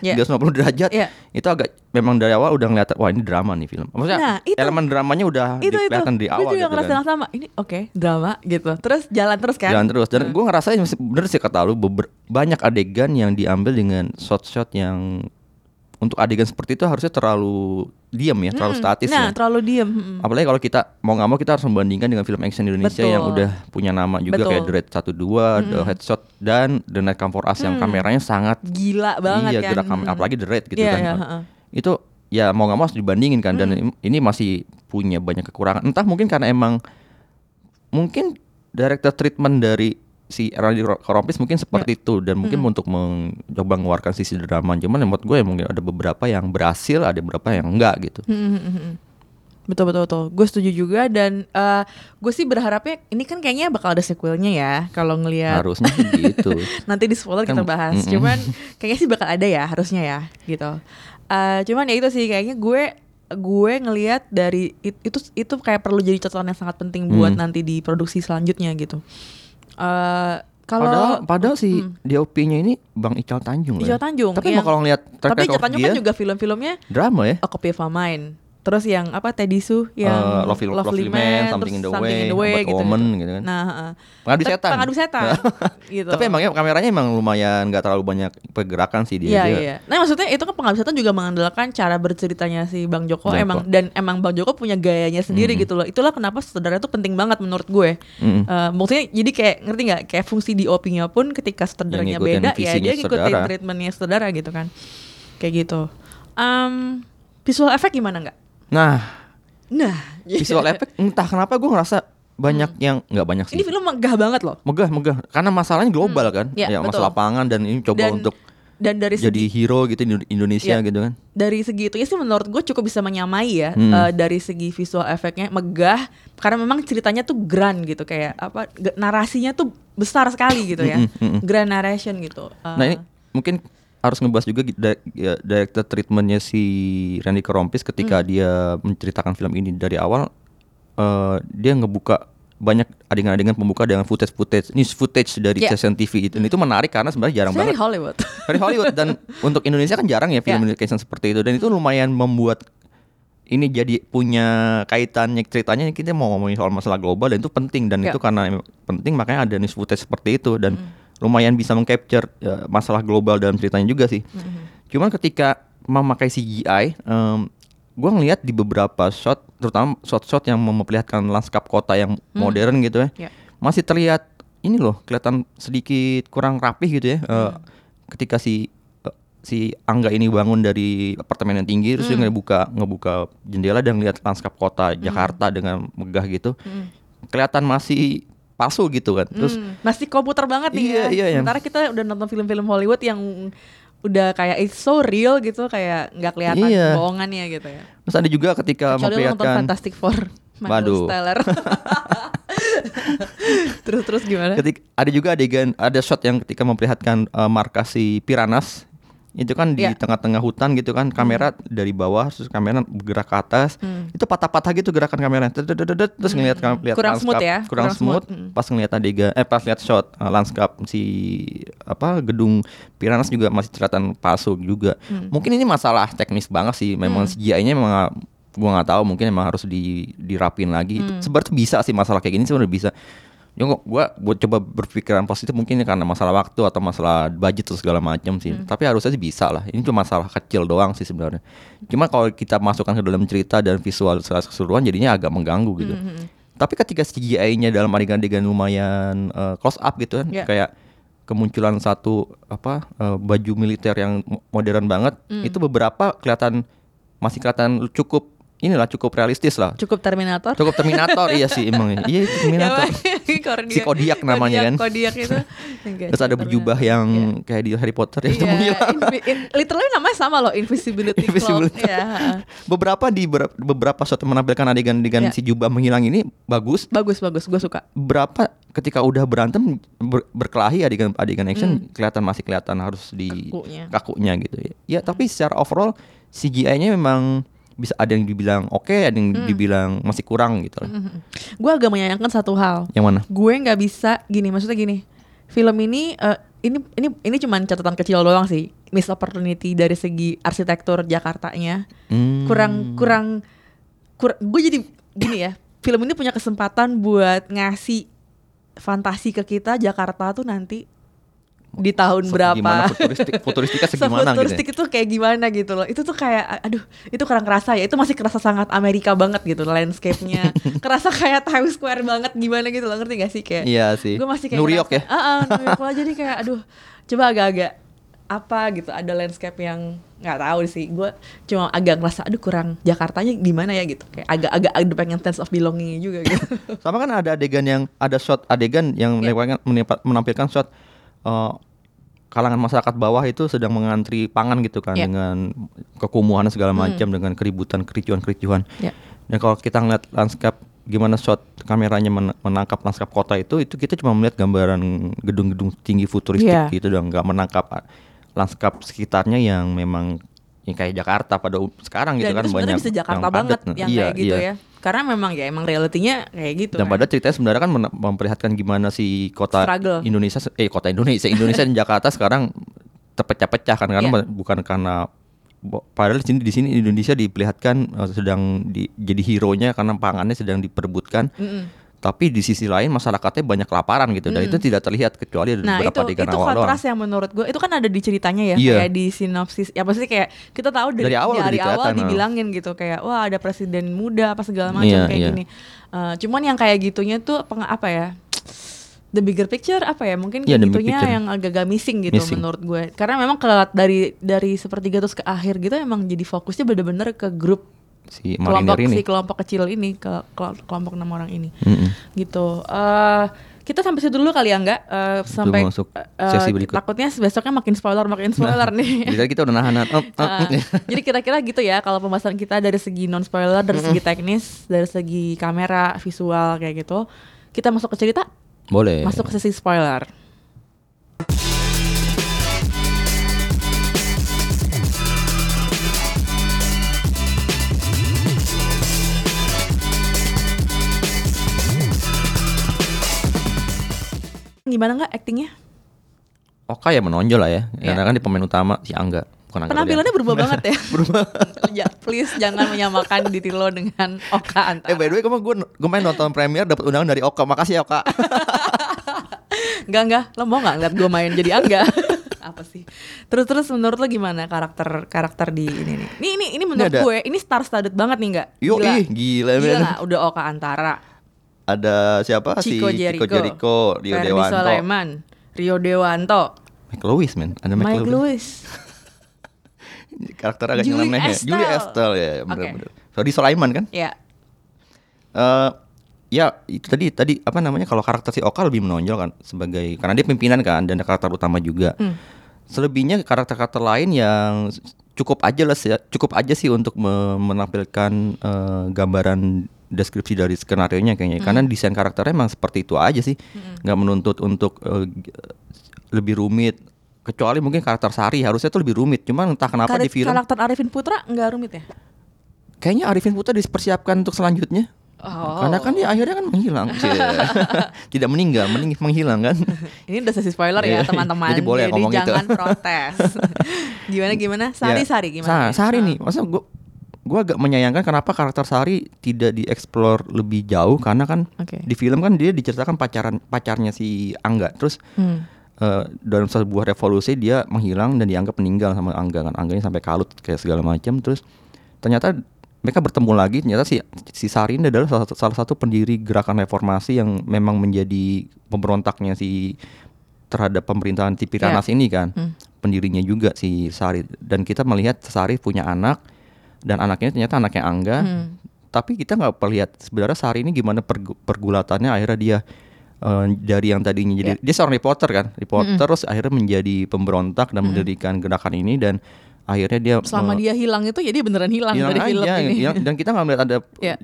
Speaker 1: Iya.
Speaker 2: 350 derajat
Speaker 1: Iya.
Speaker 2: itu agak memang dari awal udah ngeliat wah ini drama nih film maksudnya
Speaker 1: Nah, itu-
Speaker 2: elemen dramanya udah
Speaker 1: itu
Speaker 2: kelihatan
Speaker 1: gue
Speaker 2: awal
Speaker 1: juga
Speaker 2: gitu
Speaker 1: ngerasa
Speaker 2: kan.
Speaker 1: sama ini oke drama gitu terus jalan terus kan
Speaker 2: jalan terus dan gue ngerasa bener sih kata lu beber- banyak adegan yang diambil dengan shot-shot yang untuk adegan seperti itu harusnya terlalu diam ya terlalu
Speaker 1: Mm,
Speaker 2: statis
Speaker 1: nah
Speaker 2: ya
Speaker 1: terlalu diem mm.
Speaker 2: apalagi kalau kita mau nggak mau kita harus membandingkan dengan film action Indonesia yang
Speaker 1: Betul.
Speaker 2: udah punya nama juga
Speaker 1: Betul.
Speaker 2: kayak The Raid 12, The Headshot dan The Night Come For Us yang kameranya sangat
Speaker 1: gila banget
Speaker 2: iya
Speaker 1: kan
Speaker 2: gerak kamera
Speaker 1: Mm.
Speaker 2: apalagi The Raid gitu
Speaker 1: Iya,
Speaker 2: kan
Speaker 1: iya, heeh.
Speaker 2: itu ya mau nggak mau harus dibandingin kan dan ini masih punya banyak kekurangan entah mungkin karena emang mungkin director treatment dari si Randy Korompis mungkin seperti itu dan mungkin untuk mencoba mengeluarkan sisi drama cuman menurut gue ya mungkin ada beberapa yang berhasil ada beberapa yang enggak gitu
Speaker 1: Hmm, hmm, hmm, hmm. Betul betul betul. Gue setuju juga dan eh, gue sih berharapnya ini kan kayaknya bakal ada sequelnya ya kalau ngelihat
Speaker 2: harusnya gitu
Speaker 1: nanti di spoiler kita
Speaker 2: Kan,
Speaker 1: bahas.
Speaker 2: mm-mm.
Speaker 1: Cuman kayaknya sih bakal ada ya harusnya ya gitu. Eh, cuman ya itu sih kayaknya gue gue ngelihat dari it- itu itu kayak perlu jadi catatan yang sangat penting buat
Speaker 2: Hmm.
Speaker 1: nanti di produksi selanjutnya gitu. Eh kalau
Speaker 2: padahal padahal si
Speaker 1: Hmm.
Speaker 2: DOP-nya ini Bang Ical Tanjung
Speaker 1: Ical
Speaker 2: ya.
Speaker 1: Tanjung,
Speaker 2: tapi
Speaker 1: yang-
Speaker 2: emang kalau ngeliat track
Speaker 1: tapi katanya
Speaker 2: dia
Speaker 1: kan juga film-filmnya
Speaker 2: drama ya
Speaker 1: A Copy of My Mind. Terus yang apa Teddy Su yang
Speaker 2: Eh, Lovely- Lovely Man, Something
Speaker 1: terus
Speaker 2: in the Way, About Woman gitu kan.
Speaker 1: Nah.
Speaker 2: Pengabdi
Speaker 1: Tapi
Speaker 2: Setan.
Speaker 1: Pengabdi setan. gitu.
Speaker 2: Tapi emangnya kameranya emang lumayan nggak terlalu banyak pergerakan sih dia.
Speaker 1: Iya
Speaker 2: Dia-
Speaker 1: iya. Nah maksudnya itu kan pengabdi setan juga mengandalkan cara berceritanya si Bang Joko,
Speaker 2: Joko.
Speaker 1: emang dan emang Bang Joko punya gayanya sendiri
Speaker 2: Mhm.
Speaker 1: gitu loh. Itulah kenapa saudara itu penting banget menurut gue.
Speaker 2: Mm-mm.
Speaker 1: Eh, maksudnya jadi kayak ngerti nggak kayak fungsi DOP-nya pun ketika saudaranya beda ya dia ngikutin treatmentnya saudara gitu kan. Kayak gitu. Em, visual effect gimana nggak?
Speaker 2: Nah,
Speaker 1: Nah,
Speaker 2: visual effect entah kenapa gue ngerasa banyak yang nggak banyak sih.
Speaker 1: Hmm. ini film megah banget loh.
Speaker 2: megah megah karena masalahnya global kan.
Speaker 1: Iya,
Speaker 2: ya
Speaker 1: betul.
Speaker 2: masalah pangan dan ini coba
Speaker 1: Dan
Speaker 2: untuk
Speaker 1: dan dari
Speaker 2: jadi
Speaker 1: segi
Speaker 2: hero gitu di Indonesia
Speaker 1: Iya.
Speaker 2: gitu kan.
Speaker 1: dari segi itu sih menurut gue cukup bisa menyamai ya
Speaker 2: Hmm.
Speaker 1: eh, dari segi visual efeknya megah karena memang ceritanya tuh grand gitu kayak apa narasinya tuh besar sekali gitu ya grand narration gitu Eh,
Speaker 2: Nah ini mungkin harus ngebahas juga ya, director treatmentnya si Randy Kerompis
Speaker 1: Hmm.
Speaker 2: ketika dia menceritakan film ini dari awal eh, dia ngebuka banyak adegan-adegan pembuka dengan footage-footage news footage dari
Speaker 1: Yeah.
Speaker 2: stasiun TV itu. Dan itu menarik karena sebenarnya jarang
Speaker 1: very
Speaker 2: banget
Speaker 1: Hollywood
Speaker 2: dari Hollywood dan untuk Indonesia kan jarang ya film
Speaker 1: Yeah.
Speaker 2: Indonesia seperti itu dan itu lumayan membuat ini jadi punya kaitannya ceritanya kita mau ngomongin soal masalah global dan itu penting dan
Speaker 1: Ya.
Speaker 2: itu karena penting makanya ada news footage seperti itu dan lumayan bisa mengcapture ya, masalah global dalam ceritanya juga sih. Cuman ketika memakai CGI, em, gua ngelihat di beberapa shot, terutama shot-shot yang memperlihatkan lanskap kota yang modern gitu ya,
Speaker 1: Ya.
Speaker 2: masih terlihat ini loh kelihatan sedikit kurang rapih gitu ya. Eh, ketika si eh, si Angga ini bangun dari apartemen yang tinggi terus dia ngebuka ngebuka jendela dan lihat lanskap kota Jakarta dengan megah gitu. Kelihatan masih palsu gitu kan. Terus
Speaker 1: Hmm, masih komputer banget nih
Speaker 2: Iya,
Speaker 1: ya.
Speaker 2: iya, yang-
Speaker 1: Sementara kita udah nonton film-film Hollywood yang udah kayak it's so real gitu kayak nggak kelihatan
Speaker 2: Iya.
Speaker 1: bohongannya gitu ya.
Speaker 2: terus ada juga ketika
Speaker 1: Kecuali lo nonton
Speaker 2: memperlihatkan
Speaker 1: Fantastic Four.
Speaker 2: Waduh.
Speaker 1: Terus terus gimana?
Speaker 2: ketika ada juga adegan ada shot yang ketika memperlihatkan eh, markas si Piranas itu kan di
Speaker 1: Iya.
Speaker 2: tengah-tengah hutan gitu kan kamera dari bawah terus kamera bergerak ke atas. Itu patah-patah gitu gerakan kamera Tetetetet, terus ngelihat kam- lihat
Speaker 1: Kurang smooth ya,
Speaker 2: kurang,
Speaker 1: kurang
Speaker 2: smooth,
Speaker 1: smooth. Mm.
Speaker 2: pas ngelihat adegan eh pas lihat shot eh, lanskap si apa gedung Piranas juga masih kelihatan palsu juga. Mungkin ini masalah teknis banget sih. Memang CGI-nya memang gua nggak tahu mungkin emang harus di dirapin lagi. Sebenarnya bisa sih masalah kayak gini sebenarnya bisa Ya kok gua buat coba berpikiran positif mungkin karena masalah waktu atau masalah budget atau segala macam sih. Tapi harusnya sih bisa lah. Ini cuma masalah kecil doang sih sebenarnya. Cuma kalau kita masukkan ke dalam cerita dan visual secara keseluruhan jadinya agak mengganggu gitu. Tapi ketika CGI-nya dalam adegan-adegan lumayan eh, close up gitu kan
Speaker 1: Ya.
Speaker 2: kayak kemunculan satu apa eh, baju militer yang mo- modern banget itu beberapa kelihatan masih kelihatan cukup inilah cukup realistis lah.
Speaker 1: Cukup Terminator.
Speaker 2: Cukup Terminator iya sih emang. Iya Terminator. Si Kodiak namanya kan.
Speaker 1: Kodiak itu. Enggak
Speaker 2: Terus ada berjubah yang
Speaker 1: Iya.
Speaker 2: kayak di Harry Potter ya, itu menghilang.
Speaker 1: in- literally namanya sama loh, invisibility,
Speaker 2: Invisibility.
Speaker 1: cloak. Iya, heeh.
Speaker 2: Beberapa di ber- beberapa shot menampilkan adegan-adegan
Speaker 1: Iya.
Speaker 2: si jubah menghilang ini bagus.
Speaker 1: Bagus bagus, gue suka.
Speaker 2: Berapa ketika udah berantem ber- berkelahi adegan adegan action kelihatan masih kelihatan harus di
Speaker 1: Hmm. Kakunya.
Speaker 2: kakunya gitu ya. Ya tapi secara overall CGI-nya memang bisa ada yang dibilang oke, ada yang
Speaker 1: Hmm.
Speaker 2: dibilang masih kurang gitu. loh.
Speaker 1: Gue agak menyayangkan satu hal.
Speaker 2: Yang mana?
Speaker 1: Gue nggak bisa gini, maksudnya gini. Film ini eh, ini ini ini cuman catatan kecil doang sih. Miss opportunity dari segi arsitektur Jakartanya.
Speaker 2: Hmm.
Speaker 1: Kurang kurang kur- gue jadi gini ya. Film ini punya kesempatan buat ngasih fantasi ke kita Jakarta tuh nanti di tahun berapa?
Speaker 2: Gimana? Futuristik, futuristiknya segimana gitu. ya?
Speaker 1: Itu kayak gimana gitu loh. Itu tuh kayak Aduh itu kurang kerasa ya. Itu masih kerasa sangat Amerika banget gitu Landscape-nya. Kerasa kayak Times Square banget Gimana gitu loh. Ngerti gak sih? Kayak
Speaker 2: Iya sih.
Speaker 1: Gue masih kayak
Speaker 2: New York ya?
Speaker 1: Ah, ah, New York lah. Jadi kayak aduh Coba agak-agak Apa gitu Ada landscape yang nggak tahu sih. Gue cuma agak ngerasa Aduh kurang Jakartanya gimana ya? gitu. Kayak agak-agak Ada pengen sense of belonging juga gitu.
Speaker 2: Sama kan ada adegan yang ada shot adegan yang
Speaker 1: Ya.
Speaker 2: menampilkan, menimpa- menampilkan shot eh, kalangan masyarakat bawah itu sedang mengantri pangan gitu kan
Speaker 1: Ya.
Speaker 2: dengan kekumuhan segala macam dengan keributan kericuan-kericuan.
Speaker 1: Ya.
Speaker 2: Dan kalau kita ngeliat lanskap gimana shot kameranya men- menangkap lanskap kota itu itu kita cuma melihat gambaran gedung-gedung tinggi futuristik
Speaker 1: Iya.
Speaker 2: gitu dan nggak menangkap ah, lanskap sekitarnya yang memang yang kayak Jakarta pada sekarang gitu
Speaker 1: Dan
Speaker 2: kan
Speaker 1: itu
Speaker 2: banyak
Speaker 1: bisa Jakarta
Speaker 2: yang
Speaker 1: banget
Speaker 2: padat.
Speaker 1: Yang
Speaker 2: Iya,
Speaker 1: kayak gitu
Speaker 2: iya.
Speaker 1: ya Karena memang ya Emang realitinya kayak gitu
Speaker 2: Dan
Speaker 1: kan.
Speaker 2: pada ceritanya sebenarnya kan memperlihatkan gimana si kota
Speaker 1: Struggle.
Speaker 2: Indonesia eh kota Indonesia Indonesia dan Jakarta sekarang terpecah-pecah kan karena
Speaker 1: Iya.
Speaker 2: bukan karena padahal di sini di sini Indonesia diperlihatkan eh, sedang di, jadi hero-nya karena pangannya sedang diperebutkan. Tapi di sisi lain masyarakatnya banyak kelaparan gitu dan itu tidak terlihat kecuali ada
Speaker 1: Nah
Speaker 2: beberapa
Speaker 1: itu itu
Speaker 2: awal
Speaker 1: kontras
Speaker 2: doang.
Speaker 1: yang menurut gue itu kan ada di ceritanya ya
Speaker 2: Iya.
Speaker 1: kayak di sinopsis ya pasti kayak kita tahu dari,
Speaker 2: Dari awal udah
Speaker 1: dari awal dibilangin gitu kayak wah ada presiden muda apa segala macam
Speaker 2: Iya,
Speaker 1: kayak
Speaker 2: iya.
Speaker 1: gini Eh, cuman yang kayak gitunya tuh peng, apa ya the bigger picture apa ya mungkin
Speaker 2: Iya, the big
Speaker 1: gitunya yang agak-agak missing gitu
Speaker 2: Missing.
Speaker 1: menurut gue karena memang ke dari dari sepertiga terus ke akhir gitu emang jadi fokusnya bener-bener ke grup
Speaker 2: si
Speaker 1: kelompok
Speaker 2: ini.
Speaker 1: si kelompok kecil ini ke kelo- kelompok enam orang ini.
Speaker 2: Mm-mm.
Speaker 1: gitu. Eh kita sampai situ dulu kali ya enggak Eh, sampai
Speaker 2: masuk
Speaker 1: eh,
Speaker 2: sesi berikut.
Speaker 1: takutnya besoknya makin spoiler makin spoiler nih.
Speaker 2: Jadi kita udah nahan oh, oh,
Speaker 1: Ah, jadi kira-kira gitu ya kalau pembahasan kita dari segi non spoiler dari segi teknis dari segi kamera visual kayak gitu kita masuk ke cerita?
Speaker 2: Boleh.
Speaker 1: masuk ke sesi spoiler gimana nggak actingnya
Speaker 2: Oka ya menonjol lah ya.
Speaker 1: Iya.
Speaker 2: Karena kan di pemain utama si Angga. Bukan Angga
Speaker 1: Penampilannya berubah banget ya. berubah. ya, please jangan menyamakan Ditilo dengan Oka Antara.
Speaker 2: Eh by the way, kemarin gue gue main nonton premier dapat undangan dari Oka. Makasih ya Oka.
Speaker 1: Enggak enggak, lo mau nggak ngeliat gue main jadi angga? Apa sih? Terus terus menurut lo gimana karakter karakter di ini nih? Ini ini ini menurut
Speaker 2: ada-
Speaker 1: gue ini star studded banget nih nggak?
Speaker 2: Yo, ih, gila,
Speaker 1: Gila? Udah Oka Antara,
Speaker 2: Ada siapa
Speaker 1: Chico
Speaker 2: si
Speaker 1: Jericho,
Speaker 2: Chico Jericho, Rio
Speaker 1: Ferdi
Speaker 2: Dewanto,
Speaker 1: Soleman, Rio Dewanto,
Speaker 2: Mike Lewis men. Ada Mike,
Speaker 1: Mike
Speaker 2: Lewis.
Speaker 1: Lewis.
Speaker 2: Karakter agak
Speaker 1: Julie
Speaker 2: nyeleneh ya. Julie Estelle ya,
Speaker 1: Oke.
Speaker 2: benar-benar. Ferdi Sulaiman kan?
Speaker 1: Ya,
Speaker 2: Eh ya itu tadi tadi apa namanya kalau karakter si Oka lebih menonjol kan sebagai karena dia pimpinan kan dan karakter utama juga. Selebihnya karakter-karakter lain yang cukup aja lah sih- cukup aja sih untuk me- menampilkan eh, gambaran deskripsi dari skenario nya kayaknya karena desain karakternya emang seperti itu aja sih nggak menuntut untuk g- lebih rumit kecuali mungkin karakter Sari harusnya tuh lebih rumit cuman entah kenapa
Speaker 1: Kar-
Speaker 2: di film
Speaker 1: karakter Arifin Putra nggak rumit ya?
Speaker 2: kayaknya Arifin Putra dipersiapkan untuk selanjutnya
Speaker 1: Oh.
Speaker 2: karena kan dia akhirnya kan menghilang, tidak meninggal, mening menghilang kan.
Speaker 1: Ini udah sesi spoiler ya
Speaker 2: Iya.
Speaker 1: teman-teman.
Speaker 2: Jadi boleh ngomong itu.
Speaker 1: jangan protes. gimana gimana? Sari
Speaker 2: Ya,
Speaker 1: Sari gimana?
Speaker 2: Sa- Sari nih, masa gua gua agak menyayangkan kenapa karakter Sari tidak dieksplor lebih jauh karena kan
Speaker 1: Oke.
Speaker 2: di film kan dia diceritakan pacaran pacarnya si Angga, terus
Speaker 1: Hmm.
Speaker 2: eh, dalam sebuah revolusi dia menghilang dan dianggap meninggal sama Angga kan, Angganya sampai kalut kayak segala macam, terus ternyata mereka bertemu lagi ternyata si si Sari ini adalah salah satu, salah satu pendiri gerakan reformasi yang memang menjadi pemberontaknya si terhadap pemerintahan Tipiranas
Speaker 1: Ya.
Speaker 2: ini kan
Speaker 1: Hmm.
Speaker 2: pendirinya juga si Sari dan kita melihat Sari punya anak dan anaknya ternyata anaknya Angga
Speaker 1: Hmm.
Speaker 2: tapi kita nggak perlihat sebenarnya Sari ini gimana pergu- pergulatannya akhirnya dia eh, dari yang tadinya jadi
Speaker 1: Ya.
Speaker 2: dia seorang reporter kan reporter terus akhirnya menjadi pemberontak dan mendirikan gerakan ini dan akhirnya dia
Speaker 1: Selama
Speaker 2: eh,
Speaker 1: dia hilang itu ya dia beneran hilang,
Speaker 2: hilang
Speaker 1: dari film
Speaker 2: aja,
Speaker 1: ini.
Speaker 2: hilang. dan kita nggak melihat ada
Speaker 1: Ya.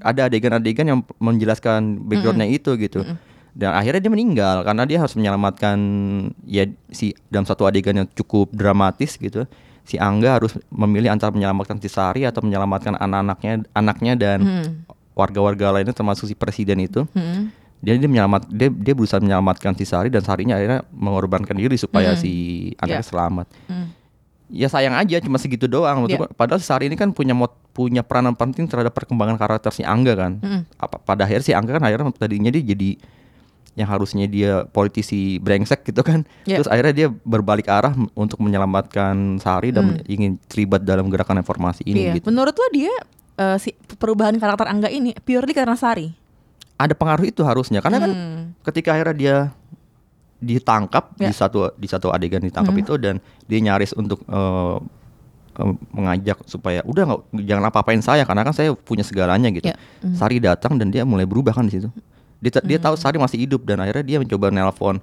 Speaker 2: ada adegan-adegan yang menjelaskan backgroundnya itu gitu dan akhirnya dia meninggal karena dia harus menyelamatkan ya si dalam satu adegan yang cukup dramatis gitu si Angga harus memilih antara menyelamatkan si Sari atau menyelamatkan anak-anaknya anaknya dan warga-warga lainnya termasuk si presiden itu
Speaker 1: Hmm.
Speaker 2: dia dia menyelamat dia dia berusaha menyelamatkan si Sari dan Sarinya akhirnya mengorbankan diri supaya si anaknya
Speaker 1: Ya.
Speaker 2: selamat
Speaker 1: Hmm.
Speaker 2: ya sayang aja cuma segitu doang gua, padahal si Sari ini kan punya mot, punya peranan penting terhadap perkembangan karakter si Angga kan
Speaker 1: Mm-mm.
Speaker 2: apa pada akhir si Angga kan akhirnya tadinya dia jadi yang harusnya dia politisi brengsek gitu kan
Speaker 1: Iya.
Speaker 2: terus akhirnya dia berbalik arah untuk menyelamatkan Sari dan ingin terlibat dalam gerakan reformasi ini
Speaker 1: Iya.
Speaker 2: gitu
Speaker 1: Menurut lo dia eh, si perubahan karakter Angga ini purely karena Sari?
Speaker 2: ada pengaruh itu harusnya karena kan
Speaker 1: Hmm.
Speaker 2: ketika akhirnya dia ditangkap
Speaker 1: Ya.
Speaker 2: di satu di satu adegan ditangkap itu dan dia nyaris untuk eh, mengajak supaya udah nggak jangan apa-apain saya karena kan saya punya segalanya gitu.
Speaker 1: Ya. Hmm.
Speaker 2: Sari datang dan dia mulai berubah kan di situ. Dia ta- dia tahu Sari masih hidup dan akhirnya dia mencoba nelpon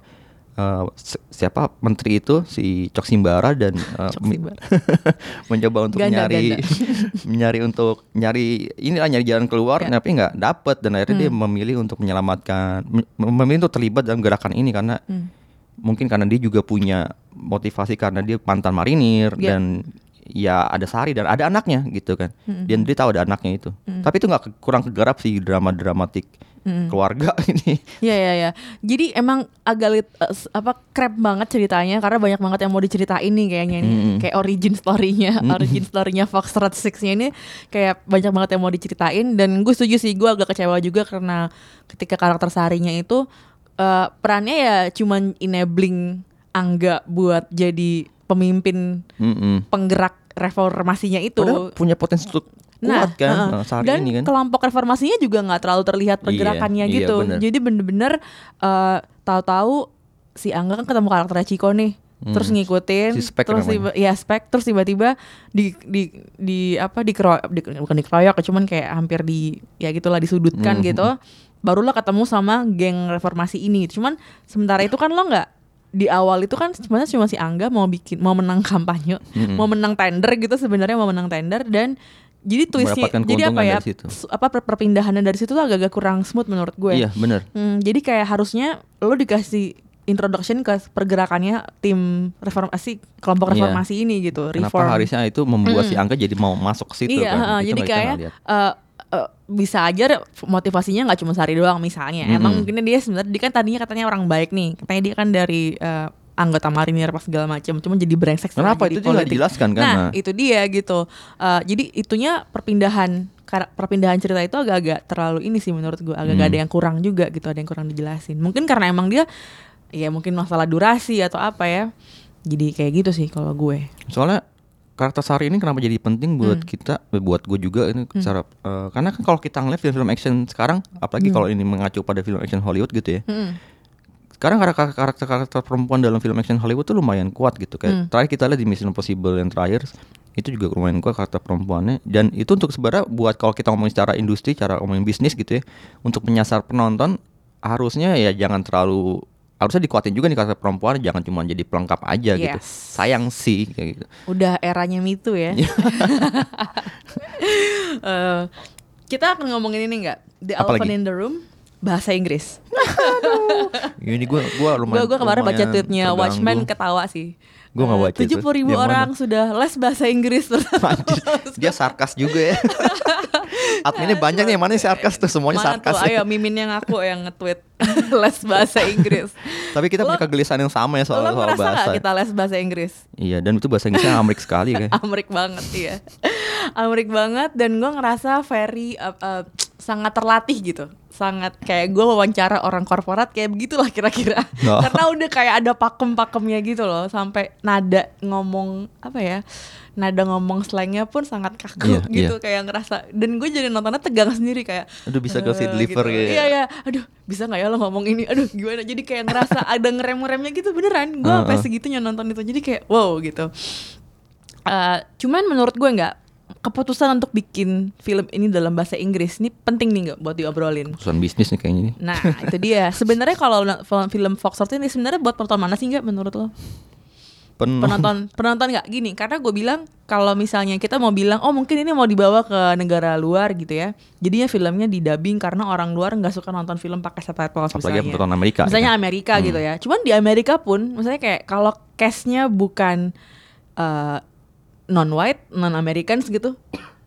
Speaker 2: si- siapa menteri itu si Cok Simbara dan eh,
Speaker 1: Cok Simbara.
Speaker 2: mencoba untuk
Speaker 1: Ganda,
Speaker 2: nyari
Speaker 1: ganda.
Speaker 2: nyari untuk nyari inilah nyari jalan keluar
Speaker 1: Ya.
Speaker 2: tapi nggak dapet dan akhirnya dia
Speaker 1: Hmm.
Speaker 2: memilih untuk menyelamatkan mem- memilih untuk terlibat dalam gerakan ini karena
Speaker 1: Hmm.
Speaker 2: mungkin karena dia juga punya motivasi karena dia mantan marinir
Speaker 1: Ya.
Speaker 2: dan ya ada Sari dan ada anaknya gitu kan
Speaker 1: Hmm.
Speaker 2: dan dia tahu ada anaknya itu tapi itu nggak kurang kegarap sih drama dramatik
Speaker 1: Hmm.
Speaker 2: keluarga ini
Speaker 1: Iya iya iya. Jadi emang agak lit, s- apa crap banget ceritanya karena banyak banget yang mau diceritain nih kayaknya nih. Kayak origin story-nya, origin story-nya Fox Red Six-nya ini kayak banyak banget yang mau diceritain dan gue setuju sih gue agak kecewa juga karena ketika karakter Sarinya itu eh, perannya ya cuman enabling Angga buat jadi pemimpin
Speaker 2: Mm-mm.
Speaker 1: penggerak reformasinya itu.
Speaker 2: Padahal punya potensi untuk kuat kan Sari
Speaker 1: dan
Speaker 2: ini kan
Speaker 1: kelompok reformasinya juga nggak terlalu terlihat pergerakannya
Speaker 2: iya,
Speaker 1: gitu.
Speaker 2: bener.
Speaker 1: Jadi bener-bener eh, tahu-tahu si Angga kan ketemu karakternya Chico nih. Terus ngikutin,
Speaker 2: Hmm. Si Spek
Speaker 1: terus tiba, ya spek, terus tiba-tiba di di di apa di, di bukan dikeroyok, cuman kayak hampir di ya gitulah disudutkan
Speaker 2: Hmm.
Speaker 1: gitu. Barulah ketemu sama geng reformasi ini. Cuman sementara itu kan lo nggak di awal itu kan sebenarnya cuma si Angga mau bikin mau menang kampanye,
Speaker 2: Hmm.
Speaker 1: mau menang tender gitu sebenarnya mau menang tender dan jadi twistnya jadi apa ya apa per- perpindahannya dari situ tuh agak-agak kurang smooth menurut gue.
Speaker 2: iya bener
Speaker 1: Hmm, jadi kayak harusnya lo dikasih introduction ke pergerakannya tim reformasi kelompok
Speaker 2: Iya.
Speaker 1: reformasi ini gitu,
Speaker 2: kenapa
Speaker 1: reform.
Speaker 2: harusnya itu membuat si Angga jadi mau masuk ke situ
Speaker 1: iya,
Speaker 2: kan Itu
Speaker 1: jadi kayak eh, bisa aja motivasinya nggak cuma Sari doang misalnya. Emang
Speaker 2: Mm-mm.
Speaker 1: mungkin dia sebenarnya dia kan tadinya katanya orang baik nih. Katanya dia kan dari eh, anggota marinir pas segala macam cuma jadi brengsek
Speaker 2: Kenapa? Itu
Speaker 1: politik.
Speaker 2: dijelaskan kan?
Speaker 1: nah
Speaker 2: Nah.
Speaker 1: itu dia gitu Eh, jadi itunya perpindahan perpindahan cerita itu agak-agak terlalu ini sih menurut gue agak-agak
Speaker 2: Hmm.
Speaker 1: ada yang kurang juga gitu ada yang kurang dijelasin mungkin karena emang dia ya mungkin masalah durasi atau apa ya jadi kayak gitu sih kalau gue
Speaker 2: Soalnya karakter Sari ini kenapa jadi penting buat
Speaker 1: Hmm.
Speaker 2: kita, eh, buat gue juga ini secara eh, karena kan kalau kita ngeliat film-film action sekarang, apalagi kalau ini mengacu pada film action Hollywood gitu ya.
Speaker 1: Hmm.
Speaker 2: Sekarang karakter- karakter-karakter perempuan dalam film action Hollywood tuh lumayan kuat gitu kayak
Speaker 1: Hmm.
Speaker 2: terakhir kita lihat di Mission Impossible yang terakhir itu juga lumayan kuat karakter perempuannya dan itu untuk sebenarnya buat kalau kita ngomongin secara industri, cara ngomongin bisnis gitu ya, untuk menyasar penonton harusnya ya jangan terlalu harusnya dikuatin juga nih karakter perempuan jangan cuma jadi pelengkap aja gitu.
Speaker 1: Yes.
Speaker 2: Sayang sih kayak gitu.
Speaker 1: udah eranya mitu ya. Eh, kita akan ngomongin ini nggak? The
Speaker 2: Apa
Speaker 1: Elephant
Speaker 2: lagi?
Speaker 1: in the Room bahasa Inggris.
Speaker 2: Ini gue
Speaker 1: Gue
Speaker 2: lumayan
Speaker 1: gue kemarin baca tweetnya
Speaker 2: terganggu.
Speaker 1: Watchmen ketawa sih.
Speaker 2: Gua nggak baca itu.
Speaker 1: Tujuh puluh ribu
Speaker 2: mana?
Speaker 1: orang sudah les bahasa Inggris.
Speaker 2: Dia sarkas juga ya. Adminnya banyak nih yang mana yang sarkas tuh semuanya
Speaker 1: Mana
Speaker 2: sarkas.
Speaker 1: tuh? Ayo mimin yang aku yang nge-tweet les bahasa Inggris.
Speaker 2: Tapi kita
Speaker 1: Lo-
Speaker 2: punya kegelisahan yang sama ya soal
Speaker 1: Lo
Speaker 2: soal bahasa.
Speaker 1: kita les bahasa Inggris?
Speaker 2: Iya dan itu bahasa Inggrisnya Amerik sekali kayak.
Speaker 1: Amrik banget ya Amrik banget dan gue ngerasa very uh, uh, sangat terlatih gitu. Sangat kayak gue wawancara orang korporat kayak begitulah kira-kira.
Speaker 2: Oh.
Speaker 1: karena udah kayak ada pakem-pakemnya gitu loh sampai nada ngomong apa ya nada ngomong slangnya pun sangat kaku
Speaker 2: Iya,
Speaker 1: gitu
Speaker 2: iya.
Speaker 1: kayak ngerasa dan gue jadi nontonnya tegang sendiri kayak
Speaker 2: Aduh, bisa gak sih
Speaker 1: "Eh,"
Speaker 2: deliver gitu. ya?
Speaker 1: iya iya. Aduh bisa nggak ya lo ngomong ini? Aduh gimana? Jadi kayak ngerasa ada ngerem-ngeremnya gitu beneran. Gue sampai
Speaker 2: Heeh.
Speaker 1: segitunya nonton itu. Jadi kayak wow gitu. Eh, cuman menurut gue nggak keputusan untuk bikin film ini dalam bahasa Inggris ini penting nih nggak buat diobrolin.
Speaker 2: Urusan bisnis nih kayaknya nih.
Speaker 1: Nah itu dia. Sebenarnya kalau film Fox ini sebenarnya buat penonton mana sih nggak menurut lo?
Speaker 2: Pen-
Speaker 1: Penonton penonton nggak gini? Karena gue bilang kalau misalnya kita mau bilang oh mungkin ini mau dibawa ke negara luar gitu ya. Jadinya filmnya di dubbing karena orang luar nggak suka nonton film pakai subtitles
Speaker 2: Apalagi
Speaker 1: misalnya.
Speaker 2: penonton Amerika,
Speaker 1: Misalnya
Speaker 2: gitu.
Speaker 1: Amerika gitu ya. Cuman di Amerika pun, misalnya kayak kalau castnya bukan eh, non white, non Americans gitu,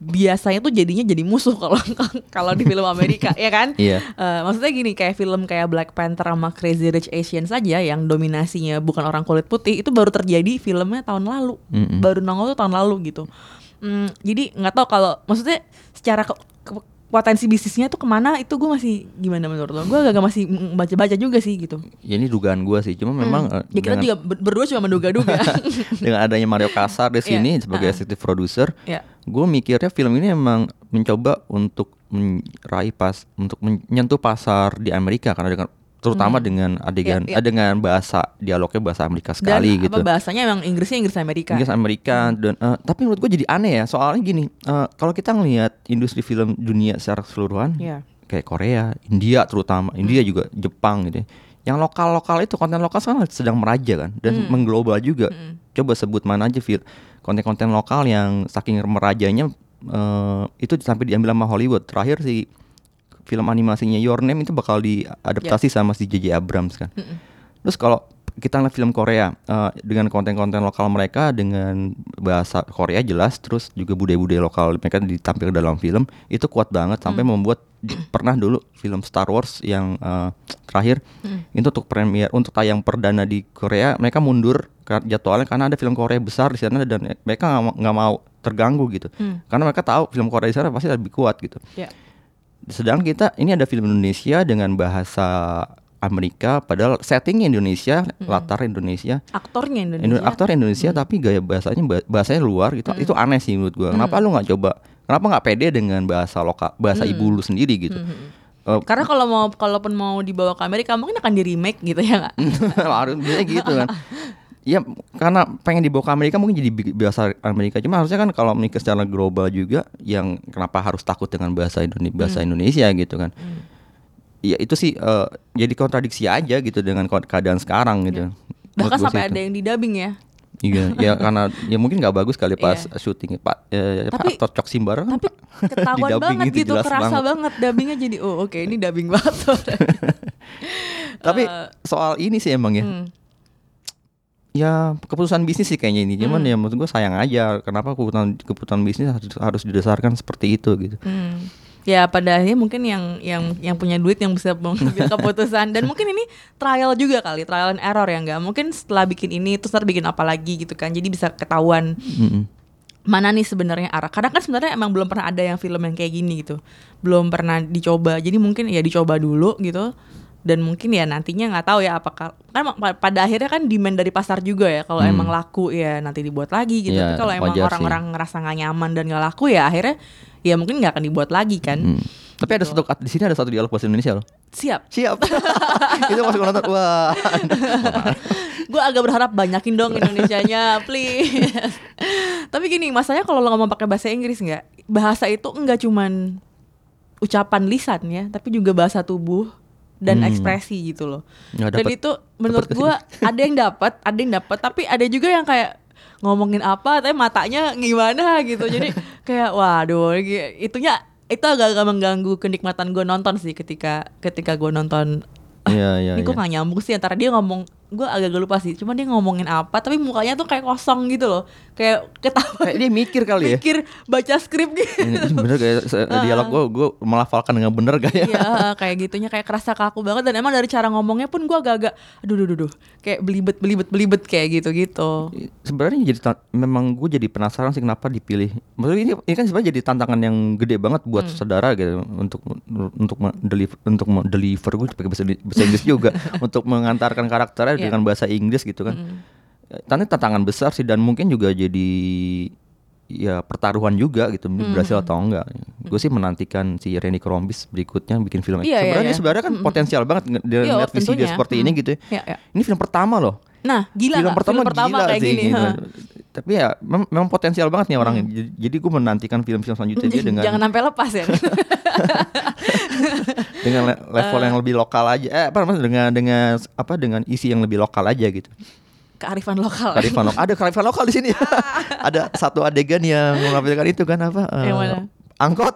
Speaker 1: biasanya tuh jadinya jadi musuh kalau kalau di film Amerika, ya kan?
Speaker 2: Iya.
Speaker 1: Eh, maksudnya gini, kayak film kayak Black Panther sama Crazy Rich Asians saja yang dominasinya bukan orang kulit putih itu baru terjadi filmnya tahun lalu,
Speaker 2: Mm-mm.
Speaker 1: baru nongol tuh tahun lalu gitu. Hmm, jadi nggak tahu kalau maksudnya secara potensi bisnisnya tuh ke mana itu gue masih gimana menurut lo? Gue agak masih baca-baca juga sih gitu.
Speaker 2: Ya ini dugaan gue sih. Cuma memang eh,
Speaker 1: Ya kita
Speaker 2: dengan,
Speaker 1: juga ber- berdua cuma menduga-duga.
Speaker 2: dengan adanya Mario Kasar di sini sebagai
Speaker 1: uh-uh.
Speaker 2: executive producer,
Speaker 1: Ya.
Speaker 2: gue mikirnya film ini emang mencoba untuk meraih pas untuk menyentuh pasar di Amerika karena dengan terutama dengan adegan
Speaker 1: iya.
Speaker 2: eh, dengan bahasa dialognya bahasa Amerika
Speaker 1: Dan
Speaker 2: sekali gitu.
Speaker 1: apa bahasanya emang Inggrisnya Inggris Amerika.
Speaker 2: Inggris Amerika dan eh, tapi menurut gue jadi aneh ya soalnya gini eh, kalau kita ngelihat industri film dunia secara keseluruhan
Speaker 1: Iya.
Speaker 2: kayak Korea, India terutama India juga Jepang gitu ya. yang lokal lokal itu konten lokal sekarang sedang meraja kan dan mengglobal juga coba sebut mana aja film konten-konten lokal yang saking merajanya eh, itu sampai diambil sama Hollywood terakhir si film animasinya Your Name itu bakal diadaptasi sama si JJ Abrams kan. Terus kalau kita ngeliat film Korea eh, dengan konten-konten lokal mereka dengan bahasa Korea jelas, terus juga budaya-budaya lokal mereka ditampilkan dalam film itu kuat banget sampai membuat di- pernah dulu film Star Wars yang eh, terakhir itu untuk premier untuk tayang perdana di Korea mereka mundur jadwalnya karena ada film Korea besar di sana dan mereka nggak mau- terganggu gitu. Karena mereka tahu film Korea di sana pasti lebih kuat gitu.
Speaker 1: Ya.
Speaker 2: Sedangkan kita ini ada film Indonesia dengan bahasa Amerika padahal settingnya Indonesia, latar Indonesia.
Speaker 1: Aktornya
Speaker 2: Indo-
Speaker 1: Indonesia.
Speaker 2: aktor Indonesia tapi gaya bahasanya ba- bahasanya luar gitu. Itu aneh sih menurut gua. Kenapa lu nggak coba? Kenapa nggak pede dengan bahasa lokal, bahasa ibu lu sendiri gitu? Eh,
Speaker 1: Karena kalau mau kalaupun mau dibawa ke Amerika mungkin akan di remake gitu ya nggak?
Speaker 2: harusnya gitu kan. Ya karena pengen dibawa ke Amerika mungkin jadi bahasa Amerika cuma harusnya kan kalau menikah secara global juga yang kenapa harus takut dengan bahasa Indonesia bahasa Indonesia gitu kan. Ya itu sih eh, jadi kontradiksi aja gitu dengan keadaan sekarang gitu. Menurut
Speaker 1: Bahkan sampai ada
Speaker 2: itu.
Speaker 1: yang di dubbing ya.
Speaker 2: Iya, ya karena ya mungkin nggak bagus kali pas
Speaker 1: Iya.
Speaker 2: syuting Pak eh,
Speaker 1: Tapi-
Speaker 2: aktor Cok Simbar kan
Speaker 1: Tapi ketahuan banget
Speaker 2: itu
Speaker 1: gitu, kerasa
Speaker 2: banget.
Speaker 1: banget. dubbingnya jadi oh oke ini dubbing banget.
Speaker 2: Tapi
Speaker 1: Eh,
Speaker 2: soal ini sih emang ya.
Speaker 1: hmm.
Speaker 2: Ya keputusan bisnis sih kayaknya ini. Cuman
Speaker 1: Hmm.
Speaker 2: ya menurut gue sayang aja. Kenapa keputusan keputusan bisnis harus, harus didasarkan seperti itu gitu.
Speaker 1: Hmm. ya pada akhirnya mungkin yang yang yang punya duit yang bisa mengambil keputusan dan mungkin ini trial juga kali trial and error ya nggak mungkin setelah bikin ini terus ntar bikin apa lagi gitu kan jadi bisa ketahuan
Speaker 2: Mm-mm.
Speaker 1: mana nih sebenarnya arah karena kan sebenarnya emang belum pernah ada yang film yang kayak gini gitu belum pernah dicoba jadi mungkin ya dicoba dulu gitu dan mungkin ya nantinya nggak tahu ya apakah kan pa- pada akhirnya kan demand dari pasar juga ya kalau
Speaker 2: Hmm.
Speaker 1: emang laku ya nanti dibuat lagi gitu
Speaker 2: Iya,
Speaker 1: tapi kalau emang orang-orang ngerasa nggak nyaman dan nggak laku ya akhirnya ya mungkin nggak akan dibuat lagi kan
Speaker 2: Hmm. Tapi ada satu di sini ada satu dialog bahasa Indonesia loh.
Speaker 1: siap
Speaker 2: Siap. itu gue nonton wah.
Speaker 1: gue agak berharap banyakin dong Indonesianya please tapi gini masanya kalau lo ngomong pakai bahasa Inggris nggak bahasa itu nggak cuman ucapan lisan ya tapi juga bahasa tubuh dan
Speaker 2: Hmm.
Speaker 1: ekspresi gitu loh dan
Speaker 2: dapet-
Speaker 1: itu menurut gue ada yang dapat ada yang dapat tapi ada juga yang kayak ngomongin apa tapi matanya gimana gitu jadi kayak waduh itunya itu agak-agak mengganggu kenikmatan gue nonton sih ketika ketika gue nonton
Speaker 2: Iya iya.
Speaker 1: ini kok
Speaker 2: iya.
Speaker 1: gak nyambung sih antara dia ngomong gue agak lupa sih cuma dia ngomongin apa tapi mukanya tuh kayak kosong gitu loh kayak ketawa
Speaker 2: Kayak dia mikir kali ya.
Speaker 1: mikir baca skrip gitu
Speaker 2: Ini ini bener kayak se- dialog gue gue melafalkan dengan bener kayak.
Speaker 1: Iya kayak gitunya kayak kerasa kaku banget dan emang dari cara ngomongnya pun gue agak-agak aduh duh, duh, duh, kayak belibet belibet belibet kayak gitu gitu
Speaker 2: Sebenarnya jadi memang gue jadi penasaran sih kenapa dipilih. Maksudnya ini, ini kan sebenarnya jadi tantangan yang gede banget buat
Speaker 1: Hmm.
Speaker 2: saudara gitu untuk untuk deliver untuk deliver gue pakai bahasa, bahasa Inggris juga untuk mengantarkan karakternya
Speaker 1: Iya.
Speaker 2: dengan bahasa Inggris gitu kan. Tapi tantangan besar sih dan mungkin juga jadi ya pertaruhan juga gitu
Speaker 1: Hmm.
Speaker 2: berhasil atau enggak. Gue sih menantikan si Renny Krombis berikutnya bikin film.
Speaker 1: Iya, iya,
Speaker 2: sebenarnya
Speaker 1: iya.
Speaker 2: sebenarnya kan potensial banget nge- dia
Speaker 1: Iya,
Speaker 2: lihat visi dia seperti ini
Speaker 1: Hmm.
Speaker 2: gitu ya.
Speaker 1: Iya, iya.
Speaker 2: Ini film pertama loh
Speaker 1: nah gila
Speaker 2: film
Speaker 1: nggak?
Speaker 2: pertama,
Speaker 1: film pertama
Speaker 2: gila
Speaker 1: kayak
Speaker 2: sih,
Speaker 1: gini
Speaker 2: gitu. Tapi ya mem- memang potensial banget nih orang. Jadi, jadi gue menantikan film-film selanjutnya dia dengan
Speaker 1: jangan sampai lepas ya
Speaker 2: dengan le- level yang lebih lokal aja. Eh apa namanya dengan dengan apa dengan isi yang lebih lokal aja gitu.
Speaker 1: kearifan lokal
Speaker 2: Karifan lokal. Ada karifan lokal di sini. Ada satu adegan yang menampilkan itu kan apa? eh,
Speaker 1: Yang mana?
Speaker 2: Angkot.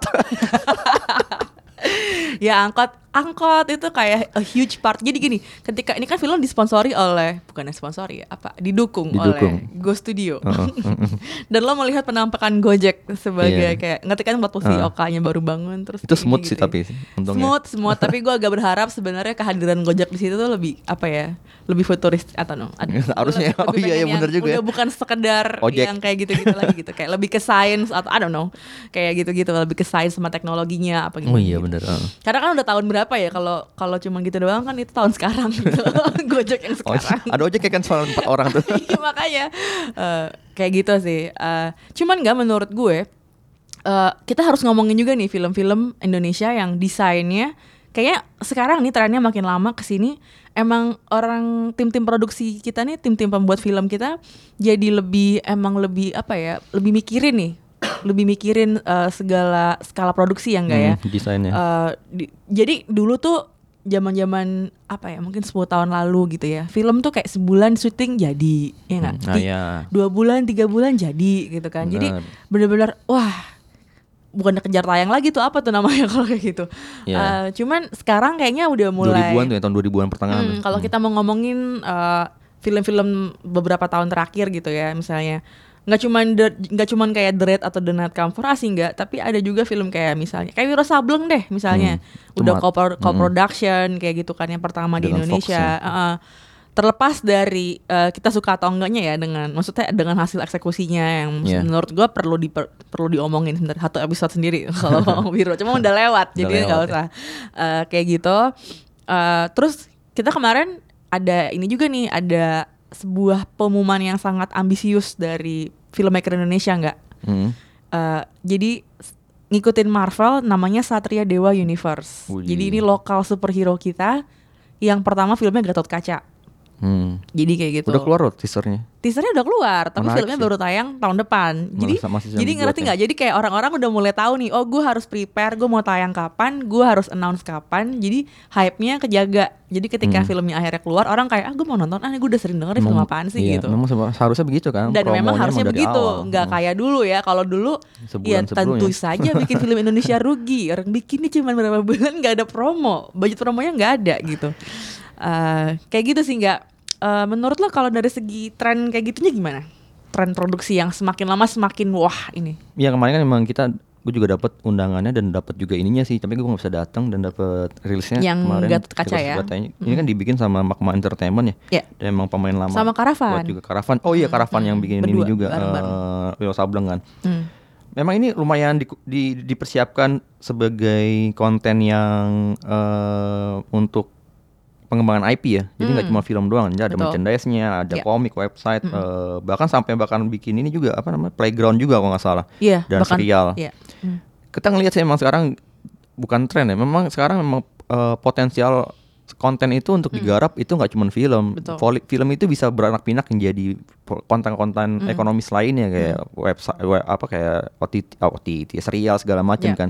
Speaker 1: ya angkot angkot itu kayak a huge part jadi gini ketika ini kan film disponsori oleh bukan sponsori ya apa didukung,
Speaker 2: Didukung.
Speaker 1: oleh Go Studio
Speaker 2: Heeh, heeh.
Speaker 1: dan lo melihat penampakan Gojek sebagai
Speaker 2: Iya.
Speaker 1: kayak ngerti kan buat posisi
Speaker 2: Heeh.
Speaker 1: OK-nya baru bangun terus
Speaker 2: itu smooth sih
Speaker 1: gitu ya.
Speaker 2: tapi untungnya.
Speaker 1: smooth smooth tapi gue agak berharap sebenarnya kehadiran Gojek di situ tuh lebih apa ya lebih futuris atau no
Speaker 2: Harusnya.
Speaker 1: lebih
Speaker 2: Oh iya, iya,
Speaker 1: yang
Speaker 2: juga ya.
Speaker 1: bukan sekedar
Speaker 2: Ojek.
Speaker 1: yang kayak gitu-gitu lagi gitu kayak lebih ke science atau I don't know kayak gitu-gitu lebih ke science sama teknologinya apa gitu
Speaker 2: Oh iya bener. heeh.
Speaker 1: karena kan udah tahun berapa ya kalau kalau cuma gitu doang kan itu tahun sekarang gitu. Gojek yang
Speaker 2: Oh,
Speaker 1: sekarang.
Speaker 2: ada ojek ya kan soal empat orang tuh.
Speaker 1: Iya, makanya eh, kayak gitu sih. Eh, cuman nggak menurut gue eh, kita harus ngomongin juga nih film-film Indonesia yang desainnya kayaknya sekarang nih trennya makin lama ke sini emang orang tim-tim produksi kita nih tim-tim pembuat film kita jadi lebih emang lebih apa ya lebih mikirin nih lebih mikirin eh, segala skala produksi ya enggak ya
Speaker 2: Hmm, desainnya.
Speaker 1: Eh, di- jadi dulu tuh zaman-zaman apa ya mungkin 10 tahun lalu gitu ya film tuh kayak sebulan syuting jadi ya nggak
Speaker 2: Hmm, nah ya.
Speaker 1: dua bulan tiga bulan jadi gitu kan jadi
Speaker 2: Bener.
Speaker 1: bener-bener wah bukan kejar tayang lagi tuh apa tuh namanya kalau kayak gitu
Speaker 2: Iya.
Speaker 1: Eh, cuman sekarang kayaknya udah mulai
Speaker 2: 2000-an tuh ya tahun 2000-an pertengahan.
Speaker 1: Hmm, kalau kita mau ngomongin eh, film-film beberapa tahun terakhir gitu ya misalnya nggak cuman The- nggak cuman kayak The Raid atau The Night Come For Us sih nggak tapi ada juga film kayak misalnya kayak Wiro Sableng deh misalnya
Speaker 2: Hmm,
Speaker 1: udah co- co-production kayak gitu kan yang pertama di
Speaker 2: Dengan Fox
Speaker 1: Indonesia. Heeh. terlepas dari eh, kita suka atau enggaknya ya dengan maksudnya dengan hasil eksekusinya yang
Speaker 2: Iya.
Speaker 1: menurut gua perlu di perlu diomongin sebentar satu episode sendiri kalau Wiro cuma udah lewat jadi nggak
Speaker 2: ya.
Speaker 1: usah Eh, kayak gitu Eh, terus kita kemarin ada ini juga nih ada sebuah pengumuman yang sangat ambisius dari filmmaker Indonesia nggak
Speaker 2: Hmm.
Speaker 1: Eh, jadi ngikutin Marvel namanya Satria Dewa Universe
Speaker 2: Wih.
Speaker 1: jadi ini lokal superhero kita yang pertama filmnya Gatot Kaca
Speaker 2: Hmm.
Speaker 1: jadi kayak gitu
Speaker 2: Udah keluar loh teasernya.
Speaker 1: teasernya udah keluar tapi
Speaker 2: Menarik
Speaker 1: filmnya
Speaker 2: sih.
Speaker 1: baru tayang tahun depan jadi jadi ngerti
Speaker 2: ya.
Speaker 1: nggak jadi kayak orang-orang udah mulai tahu nih oh gue harus prepare gue mau tayang kapan gue harus announce kapan jadi hype-nya kejaga jadi ketika
Speaker 2: Hmm.
Speaker 1: filmnya akhirnya keluar orang kayak ah gue mau nonton ah gue udah sering denger film apaan sih
Speaker 2: iya,
Speaker 1: gitu
Speaker 2: Memang seharusnya begitu kan.
Speaker 1: dan memang harusnya begitu nggak
Speaker 2: Hmm.
Speaker 1: kayak dulu ya kalau dulu ya
Speaker 2: Sebulan
Speaker 1: tentu
Speaker 2: sebelumnya.
Speaker 1: saja bikin film Indonesia rugi orang bikinnya cuma berapa bulan nggak ada promo budget promonya nggak ada gitu Eh, kayak gitu sih nggak Eh, menurut lo kalau dari segi tren kayak gitunya gimana tren produksi yang semakin lama semakin wah ini
Speaker 2: Ya kemarin kan memang kita gue juga dapat undangannya dan dapat juga ininya sih tapi gue nggak bisa datang dan dapat rilisnya
Speaker 1: Yang
Speaker 2: kemarin
Speaker 1: Gatot Kaca ya?
Speaker 2: Ini kan dibikin sama Magma Entertainment ya
Speaker 1: Iya.
Speaker 2: dan emang pemain lama
Speaker 1: Sama Karavan.
Speaker 2: buat juga Karavan oh iya Karavan yang bikin ini
Speaker 1: Berdua,
Speaker 2: juga
Speaker 1: bareng-bareng.
Speaker 2: eh Leo Sableng kan
Speaker 1: Hmm.
Speaker 2: memang ini lumayan di, di- dipersiapkan sebagai konten yang eh, untuk pengembangan IP ya. Jadi nggak
Speaker 1: Hmm.
Speaker 2: cuma film doang, jadi ada
Speaker 1: Betul.
Speaker 2: merchandise-nya, ada
Speaker 1: Ya.
Speaker 2: komik, website, eh, bahkan sampai bahkan bikin ini juga apa namanya playground juga kalau nggak salah.
Speaker 1: Iya,
Speaker 2: Dan
Speaker 1: bahkan-
Speaker 2: serial.
Speaker 1: Iya. Hmm.
Speaker 2: Kita ngelihat sih memang sekarang bukan tren ya, memang sekarang memang eh, potensial konten itu untuk digarap itu nggak cuma film.
Speaker 1: Hmm. Betul.
Speaker 2: Voli- film itu bisa beranak pinak menjadi konten-konten
Speaker 1: Hmm.
Speaker 2: ekonomis lainnya kayak website we- apa kayak OTT, OTT serial segala macam
Speaker 1: Ya.
Speaker 2: kan.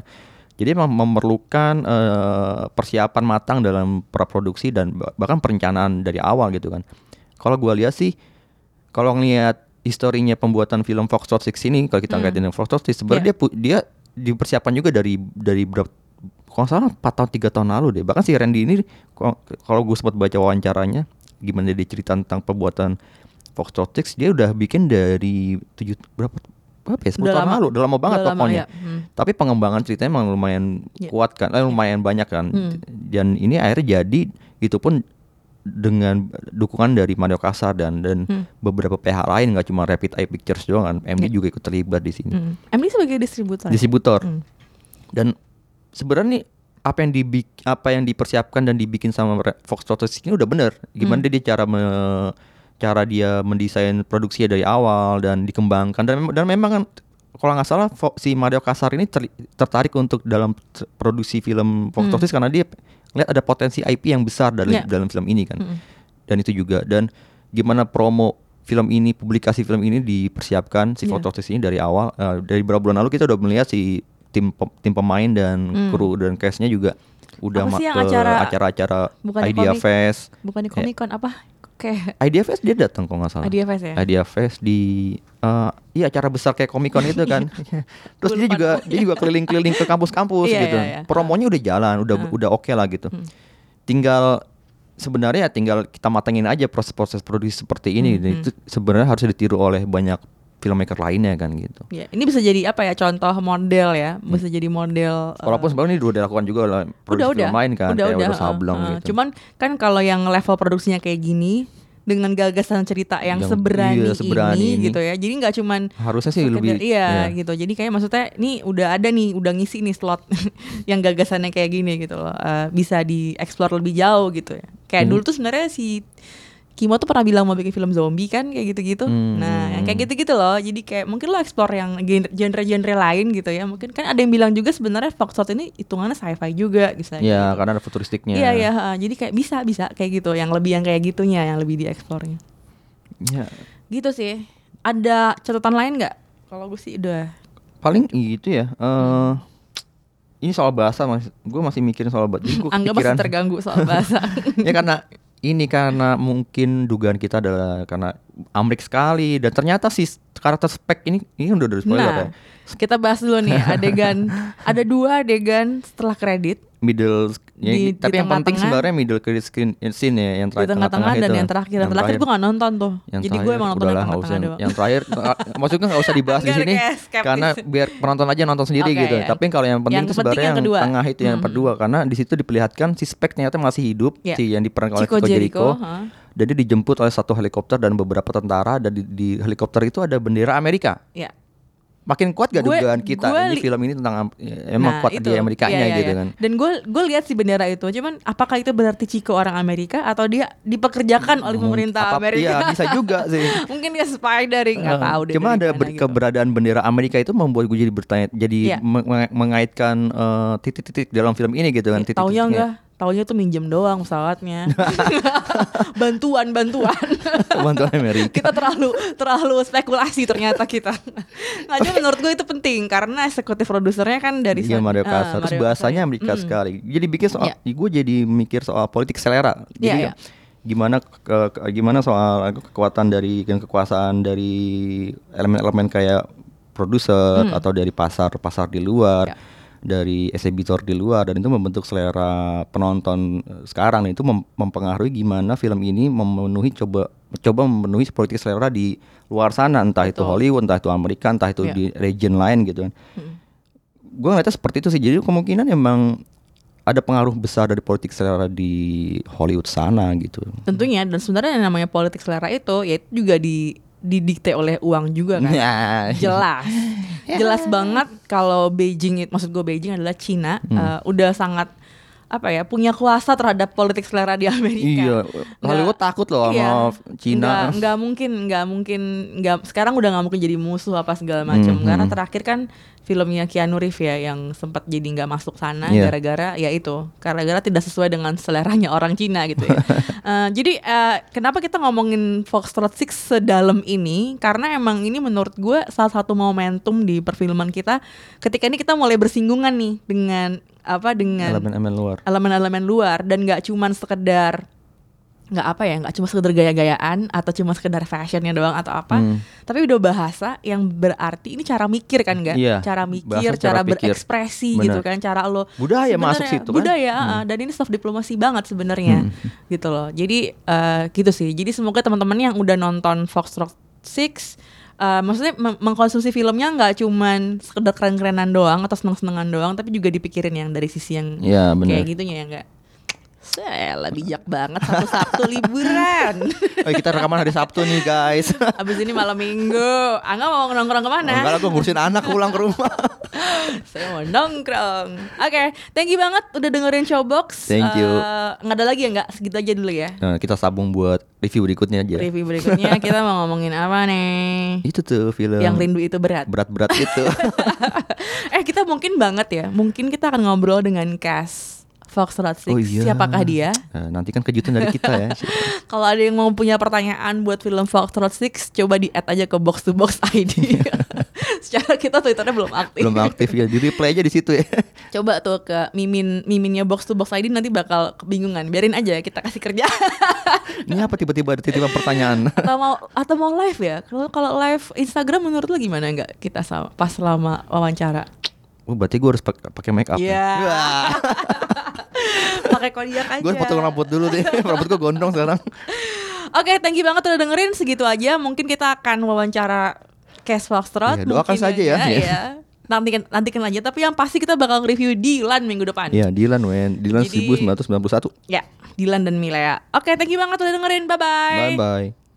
Speaker 2: Jadi memang memerlukan eh, persiapan matang dalam praproduksi dan bah- bahkan perencanaan dari awal gitu kan. Kalau gua lihat sih kalau ngelihat historinya pembuatan film Foxtrot Six ini kalau kita
Speaker 1: Hmm.
Speaker 2: kaitin dengan Foxtrot Six sebenarnya
Speaker 1: Iya.
Speaker 2: dia dia dipersiapkan juga dari dari berapa kalau salah 4 tahun 3 tahun lalu deh. Bahkan si Randy ini kalau- kalau gue sempat baca wawancaranya gimana dia cerita tentang pembuatan Foxtrot Six dia udah bikin dari tujuh berapa berapa ya 10
Speaker 1: Udah
Speaker 2: tahun
Speaker 1: lama.
Speaker 2: lalu udah lama banget
Speaker 1: Udah lama,
Speaker 2: pokoknya
Speaker 1: ya. Hmm.
Speaker 2: tapi pengembangan ceritanya emang lumayan
Speaker 1: Iya.
Speaker 2: kuat kan eh, lumayan banyak kan
Speaker 1: Hmm.
Speaker 2: dan ini akhirnya jadi itu pun dengan dukungan dari Mario Kasar dan dan
Speaker 1: Hmm.
Speaker 2: beberapa pihak lain nggak cuma Rapid Eye Pictures doang kan MD
Speaker 1: Iya.
Speaker 2: juga ikut terlibat di sini
Speaker 1: Hmm. MD sebagai distributor.
Speaker 2: distributor
Speaker 1: Hmm.
Speaker 2: dan sebenarnya nih apa yang dibik apa yang dipersiapkan dan dibikin sama Fox Totos ini udah bener gimana
Speaker 1: Hmm.
Speaker 2: dia cara me- cara dia mendesain produksinya dari awal dan dikembangkan dan dan memang kan kalau nggak salah si Mario Kasar ini ter- tertarik untuk dalam produksi film Fox
Speaker 1: Hmm.
Speaker 2: Karena dia lihat ada potensi IP yang besar dalam
Speaker 1: Ya.
Speaker 2: dalam film ini kan
Speaker 1: Hmm.
Speaker 2: dan itu juga dan gimana promo film ini publikasi film ini dipersiapkan si. Fox Totos ini dari awal Eh, dari beberapa bulan lalu kita udah melihat si tim tim pemain dan
Speaker 1: Hmm.
Speaker 2: kru dan castnya juga udah
Speaker 1: Apa
Speaker 2: ma-
Speaker 1: sih yang
Speaker 2: ke
Speaker 1: acara-
Speaker 2: acara-acara
Speaker 1: bukan
Speaker 2: Idea
Speaker 1: komik?
Speaker 2: Fest
Speaker 1: Bukan di
Speaker 2: Ya.
Speaker 1: Comic Con apa? Kayak
Speaker 2: Idea Fest dia datang kalau nggak salah.
Speaker 1: Idea Fest ya?
Speaker 2: Idea Fest di eh, iya acara besar kayak Comic Con itu kan. Terus
Speaker 1: Gua
Speaker 2: dia juga dia juga keliling-keliling ke kampus-kampus
Speaker 1: Iya,
Speaker 2: gitu.
Speaker 1: iya, iya.
Speaker 2: promonya udah jalan udah
Speaker 1: Hmm.
Speaker 2: udah oke lah gitu. Tinggal sebenarnya tinggal kita matengin aja proses-proses produksi seperti ini
Speaker 1: Hmm,
Speaker 2: Dan itu sebenarnya harus ditiru oleh banyak filmmaker lainnya kan gitu
Speaker 1: Ya, ini bisa jadi apa ya contoh model ya, bisa jadi model. eh,
Speaker 2: Walaupun sebenarnya ini udah dilakukan juga oleh
Speaker 1: udah
Speaker 2: produksi
Speaker 1: udah
Speaker 2: film lain kan,
Speaker 1: udah
Speaker 2: kayak
Speaker 1: udah
Speaker 2: udah Sableng
Speaker 1: eh.
Speaker 2: gitu.
Speaker 1: Cuman kan kalau yang level produksinya kayak gini dengan gagasan cerita yang,
Speaker 2: Yang-
Speaker 1: seberani,
Speaker 2: iya, seberani
Speaker 1: ini,
Speaker 2: ini.
Speaker 1: gitu ya. Jadi nggak cuman
Speaker 2: Harusnya sih
Speaker 1: sekedar-
Speaker 2: lebih
Speaker 1: iya
Speaker 2: ya.
Speaker 1: gitu. Jadi kayak maksudnya nih udah ada nih, udah ngisi nih slot yang gagasannya kayak gini gitu loh. Eh, bisa dieksplor lebih jauh gitu ya. Kayak
Speaker 2: Hmm.
Speaker 1: dulu tuh sebenarnya si Kimo tuh pernah bilang mau bikin film zombie kan kayak gitu-gitu.
Speaker 2: Hmm.
Speaker 1: Nah, yang kayak gitu-gitu loh. Jadi kayak mungkin lo explore yang gen- genre-genre lain gitu ya. Mungkin kan ada yang bilang juga sebenarnya Foxtrot ini hitungannya sci-fi juga misalnya.
Speaker 2: Ya,
Speaker 1: gitu.
Speaker 2: karena ada futuristiknya.
Speaker 1: Iya iya, jadi kayak bisa bisa kayak gitu, yang lebih yang kayak gitunya, yang lebih dieksplornya.
Speaker 2: Ya,
Speaker 1: Gitu sih. Ada catatan lain nggak? Kalau gue sih udah.
Speaker 2: paling itu ya. eh ini soal bahasa mas, gue masih mikirin soal bahasa. Gua
Speaker 1: Anggap masih terganggu soal bahasa.
Speaker 2: ya karena ini karena mungkin dugaan kita adalah karena Amrik sekali dan ternyata si karakter spek ini ini udah dari spoiler ya.
Speaker 1: nah, kita bahas dulu nih adegan. ada dua adegan setelah kredit
Speaker 2: Middle ya,
Speaker 1: Di-
Speaker 2: tapi
Speaker 1: di
Speaker 2: yang penting sebenarnya middle credit scene, scene ya yang
Speaker 1: di
Speaker 2: terakhir
Speaker 1: tengah-tengah dan
Speaker 2: itu.
Speaker 1: yang terakhir. Yang terakhir gue nggak nonton tuh.
Speaker 2: Yang
Speaker 1: jadi gue emang nonton yang tengah-tengah
Speaker 2: yang,
Speaker 1: doang.
Speaker 2: yang terakhir eh, maksudnya nggak usah dibahas di sini karena biar penonton aja nonton sendiri
Speaker 1: Oke,
Speaker 2: gitu.
Speaker 1: ya.
Speaker 2: Tapi kalau yang penting
Speaker 1: Yang
Speaker 2: itu sebenarnya
Speaker 1: yang
Speaker 2: yang, tengah itu yang
Speaker 1: Hmm.
Speaker 2: kedua karena di situ diperlihatkan si Spek ternyata masih hidup
Speaker 1: Ya.
Speaker 2: si yang diperankan oleh
Speaker 1: Chico
Speaker 2: Jericho. Dia dijemput oleh satu helikopter dan beberapa tentara dan di, di helikopter itu ada bendera Amerika.
Speaker 1: Ya.
Speaker 2: Makin kuat gak
Speaker 1: Gue-
Speaker 2: dugaan kita
Speaker 1: gue
Speaker 2: ini film ini tentang ya, emang
Speaker 1: Nah,
Speaker 2: kuat
Speaker 1: itu.
Speaker 2: di Amerikanya
Speaker 1: Iya, iya,
Speaker 2: gitu
Speaker 1: iya.
Speaker 2: kan.
Speaker 1: Dan gue gue lihat si bendera itu, cuman apakah itu berarti Chico orang Amerika atau dia dipekerjakan oleh pemerintah
Speaker 2: Apa-
Speaker 1: Amerika?
Speaker 2: Iya, bisa juga sih.
Speaker 1: Mungkin dia spider nggak
Speaker 2: Eh,
Speaker 1: tahu deh.
Speaker 2: Cuma
Speaker 1: dari
Speaker 2: ada ber-
Speaker 1: gitu.
Speaker 2: keberadaan bendera Amerika itu membuat gue jadi bertanya, jadi
Speaker 1: Iya.
Speaker 2: meng- meng- mengaitkan eh, titik-titik dalam film ini gitu kan.
Speaker 1: Ya, taunya
Speaker 2: titik-titiknya.
Speaker 1: enggak, taunya tuh minjem doang pesawatnya. bantuan, bantuan.
Speaker 2: Bantuan Amerika.
Speaker 1: kita terlalu terlalu spekulasi ternyata kita. Nggak, cuma menurut gue itu penting karena eksekutif produsernya kan dari
Speaker 2: Iya
Speaker 1: Son-
Speaker 2: Mario
Speaker 1: eh,
Speaker 2: Kasar. Terus
Speaker 1: Mario
Speaker 2: bahasanya. Amerika
Speaker 1: Mm.
Speaker 2: sekali. Jadi bikin soal,
Speaker 1: Iya.
Speaker 2: gue jadi mikir soal politik selera. Jadi
Speaker 1: Iya, iya.
Speaker 2: gimana ke- ke- gimana soal kekuatan dari kekuasaan dari elemen-elemen kayak produser
Speaker 1: Hmm.
Speaker 2: atau dari pasar pasar di luar.
Speaker 1: Ya.
Speaker 2: Dari exhibitor di luar dan itu membentuk selera penonton eh, sekarang itu mem- mempengaruhi gimana film ini memenuhi coba coba memenuhi politik selera di luar sana entah itu
Speaker 1: Betul.
Speaker 2: Hollywood entah itu Amerika entah itu
Speaker 1: Iya.
Speaker 2: di region lain gitu kan
Speaker 1: Hmm.
Speaker 2: gue ngeliatnya seperti itu sih. Jadi kemungkinan emang ada pengaruh besar dari politik selera di Hollywood sana gitu.
Speaker 1: Tentunya dan sebenarnya yang namanya politik selera itu ya itu juga di didikte oleh uang juga kan.
Speaker 2: Ya.
Speaker 1: Jelas. Jelas banget kalau Beijing maksud gue Beijing adalah Cina
Speaker 2: Hmm.
Speaker 1: eh, udah sangat apa ya punya kuasa terhadap politik selera di Amerika.
Speaker 2: Iya, Hollywood takut loh sama Cina.
Speaker 1: Nggak, mungkin, nggak mungkin, nggak sekarang udah nggak mungkin jadi musuh apa segala macam.
Speaker 2: Mhm.
Speaker 1: Karena terakhir kan filmnya Keanu Reeves ya yang sempat jadi nggak masuk sana
Speaker 2: Iya.
Speaker 1: gara-gara ya itu, gara-gara tidak sesuai dengan seleranya orang Cina gitu ya. Eh, jadi eh, kenapa kita ngomongin Foxtrot Six sedalam ini? Karena emang ini menurut gue salah satu momentum di perfilman kita. Ketika ini kita mulai bersinggungan nih dengan apa dengan
Speaker 2: Elemen-elemen luar.
Speaker 1: elemen-elemen luar dan nggak cuman sekedar nggak apa ya nggak cuma sekedar gaya-gayaan atau cuma sekedar fashionnya doang atau apa
Speaker 2: Hmm.
Speaker 1: tapi udah bahasa yang berarti ini cara mikir kan nggak
Speaker 2: Iya,
Speaker 1: cara mikir cara,
Speaker 2: cara pikir.
Speaker 1: berekspresi
Speaker 2: Benar.
Speaker 1: gitu kan cara lo
Speaker 2: Budaya masuk situ kan.
Speaker 1: budaya
Speaker 2: Hmm.
Speaker 1: dan ini soft diplomasi banget sebenarnya gitu loh jadi eh, gitu sih jadi semoga teman-teman yang udah nonton Foxtrot Six eh, maksudnya meng- mengkonsumsi filmnya nggak cuman sekedar keren-kerenan doang atau seneng-senengan doang tapi juga dipikirin yang dari sisi yang
Speaker 2: Iya, benar.
Speaker 1: kayak gitunya ya enggak Saya bijak banget satu Sabtu liburan.
Speaker 2: Oh, kita rekaman hari Sabtu nih guys.
Speaker 1: Abis ini malam minggu. Angga mau nongkrong ke mana?
Speaker 2: Enggak lah gue ngurusin anak pulang ke rumah.
Speaker 1: Saya mau nongkrong. Oke, thank you banget udah dengerin Showbox.
Speaker 2: Thank you.
Speaker 1: Eh, nggak ada lagi ya nggak? Segitu aja dulu ya.
Speaker 2: Nah, kita sabung buat review berikutnya aja.
Speaker 1: Review berikutnya kita mau ngomongin apa nih?
Speaker 2: Itu tuh film
Speaker 1: Yang rindu itu berat.
Speaker 2: berat-berat itu.
Speaker 1: eh kita mungkin banget ya. Mungkin kita akan ngobrol dengan cast Foxtrot Six.
Speaker 2: Oh iya.
Speaker 1: Siapakah dia?
Speaker 2: Nah, nanti kan kejutan dari kita ya.
Speaker 1: Kalau ada yang mau punya pertanyaan buat film Foxtrot Six, coba di add aja ke box to box ID. Secara kita twitternya belum aktif.
Speaker 2: Belum aktif ya. Di replay aja di situ ya.
Speaker 1: Coba tuh ke mimin miminnya box to box ID nanti bakal kebingungan. Biarin aja kita kasih kerja.
Speaker 2: Ini apa tiba-tiba ada titipan pertanyaan?
Speaker 1: atau mau atau mau live ya? Kalau kalau live Instagram menurut lo gimana nggak kita sama, pas selama wawancara?
Speaker 2: Oh, berarti gue harus pak- pakai make up.
Speaker 1: Iya.
Speaker 2: ya?
Speaker 1: Pakai kodiak aja.
Speaker 2: Gue potong rambut dulu deh. rambut gue gondrong sekarang.
Speaker 1: Oke, thank you banget udah dengerin segitu aja. Mungkin kita akan wawancara Cash Foxtrot.
Speaker 2: Iya, doakan
Speaker 1: mungkin
Speaker 2: saja ya. Iya.
Speaker 1: ya. Nantikan nantikan aja. Tapi yang pasti kita bakal review Dilan minggu depan.
Speaker 2: Iya, Dilan wen. Dilan
Speaker 1: Jadi-
Speaker 2: 1991.
Speaker 1: Ya, Dilan dan Milea. Oke, thank you banget udah dengerin. Bye bye.
Speaker 2: Bye bye.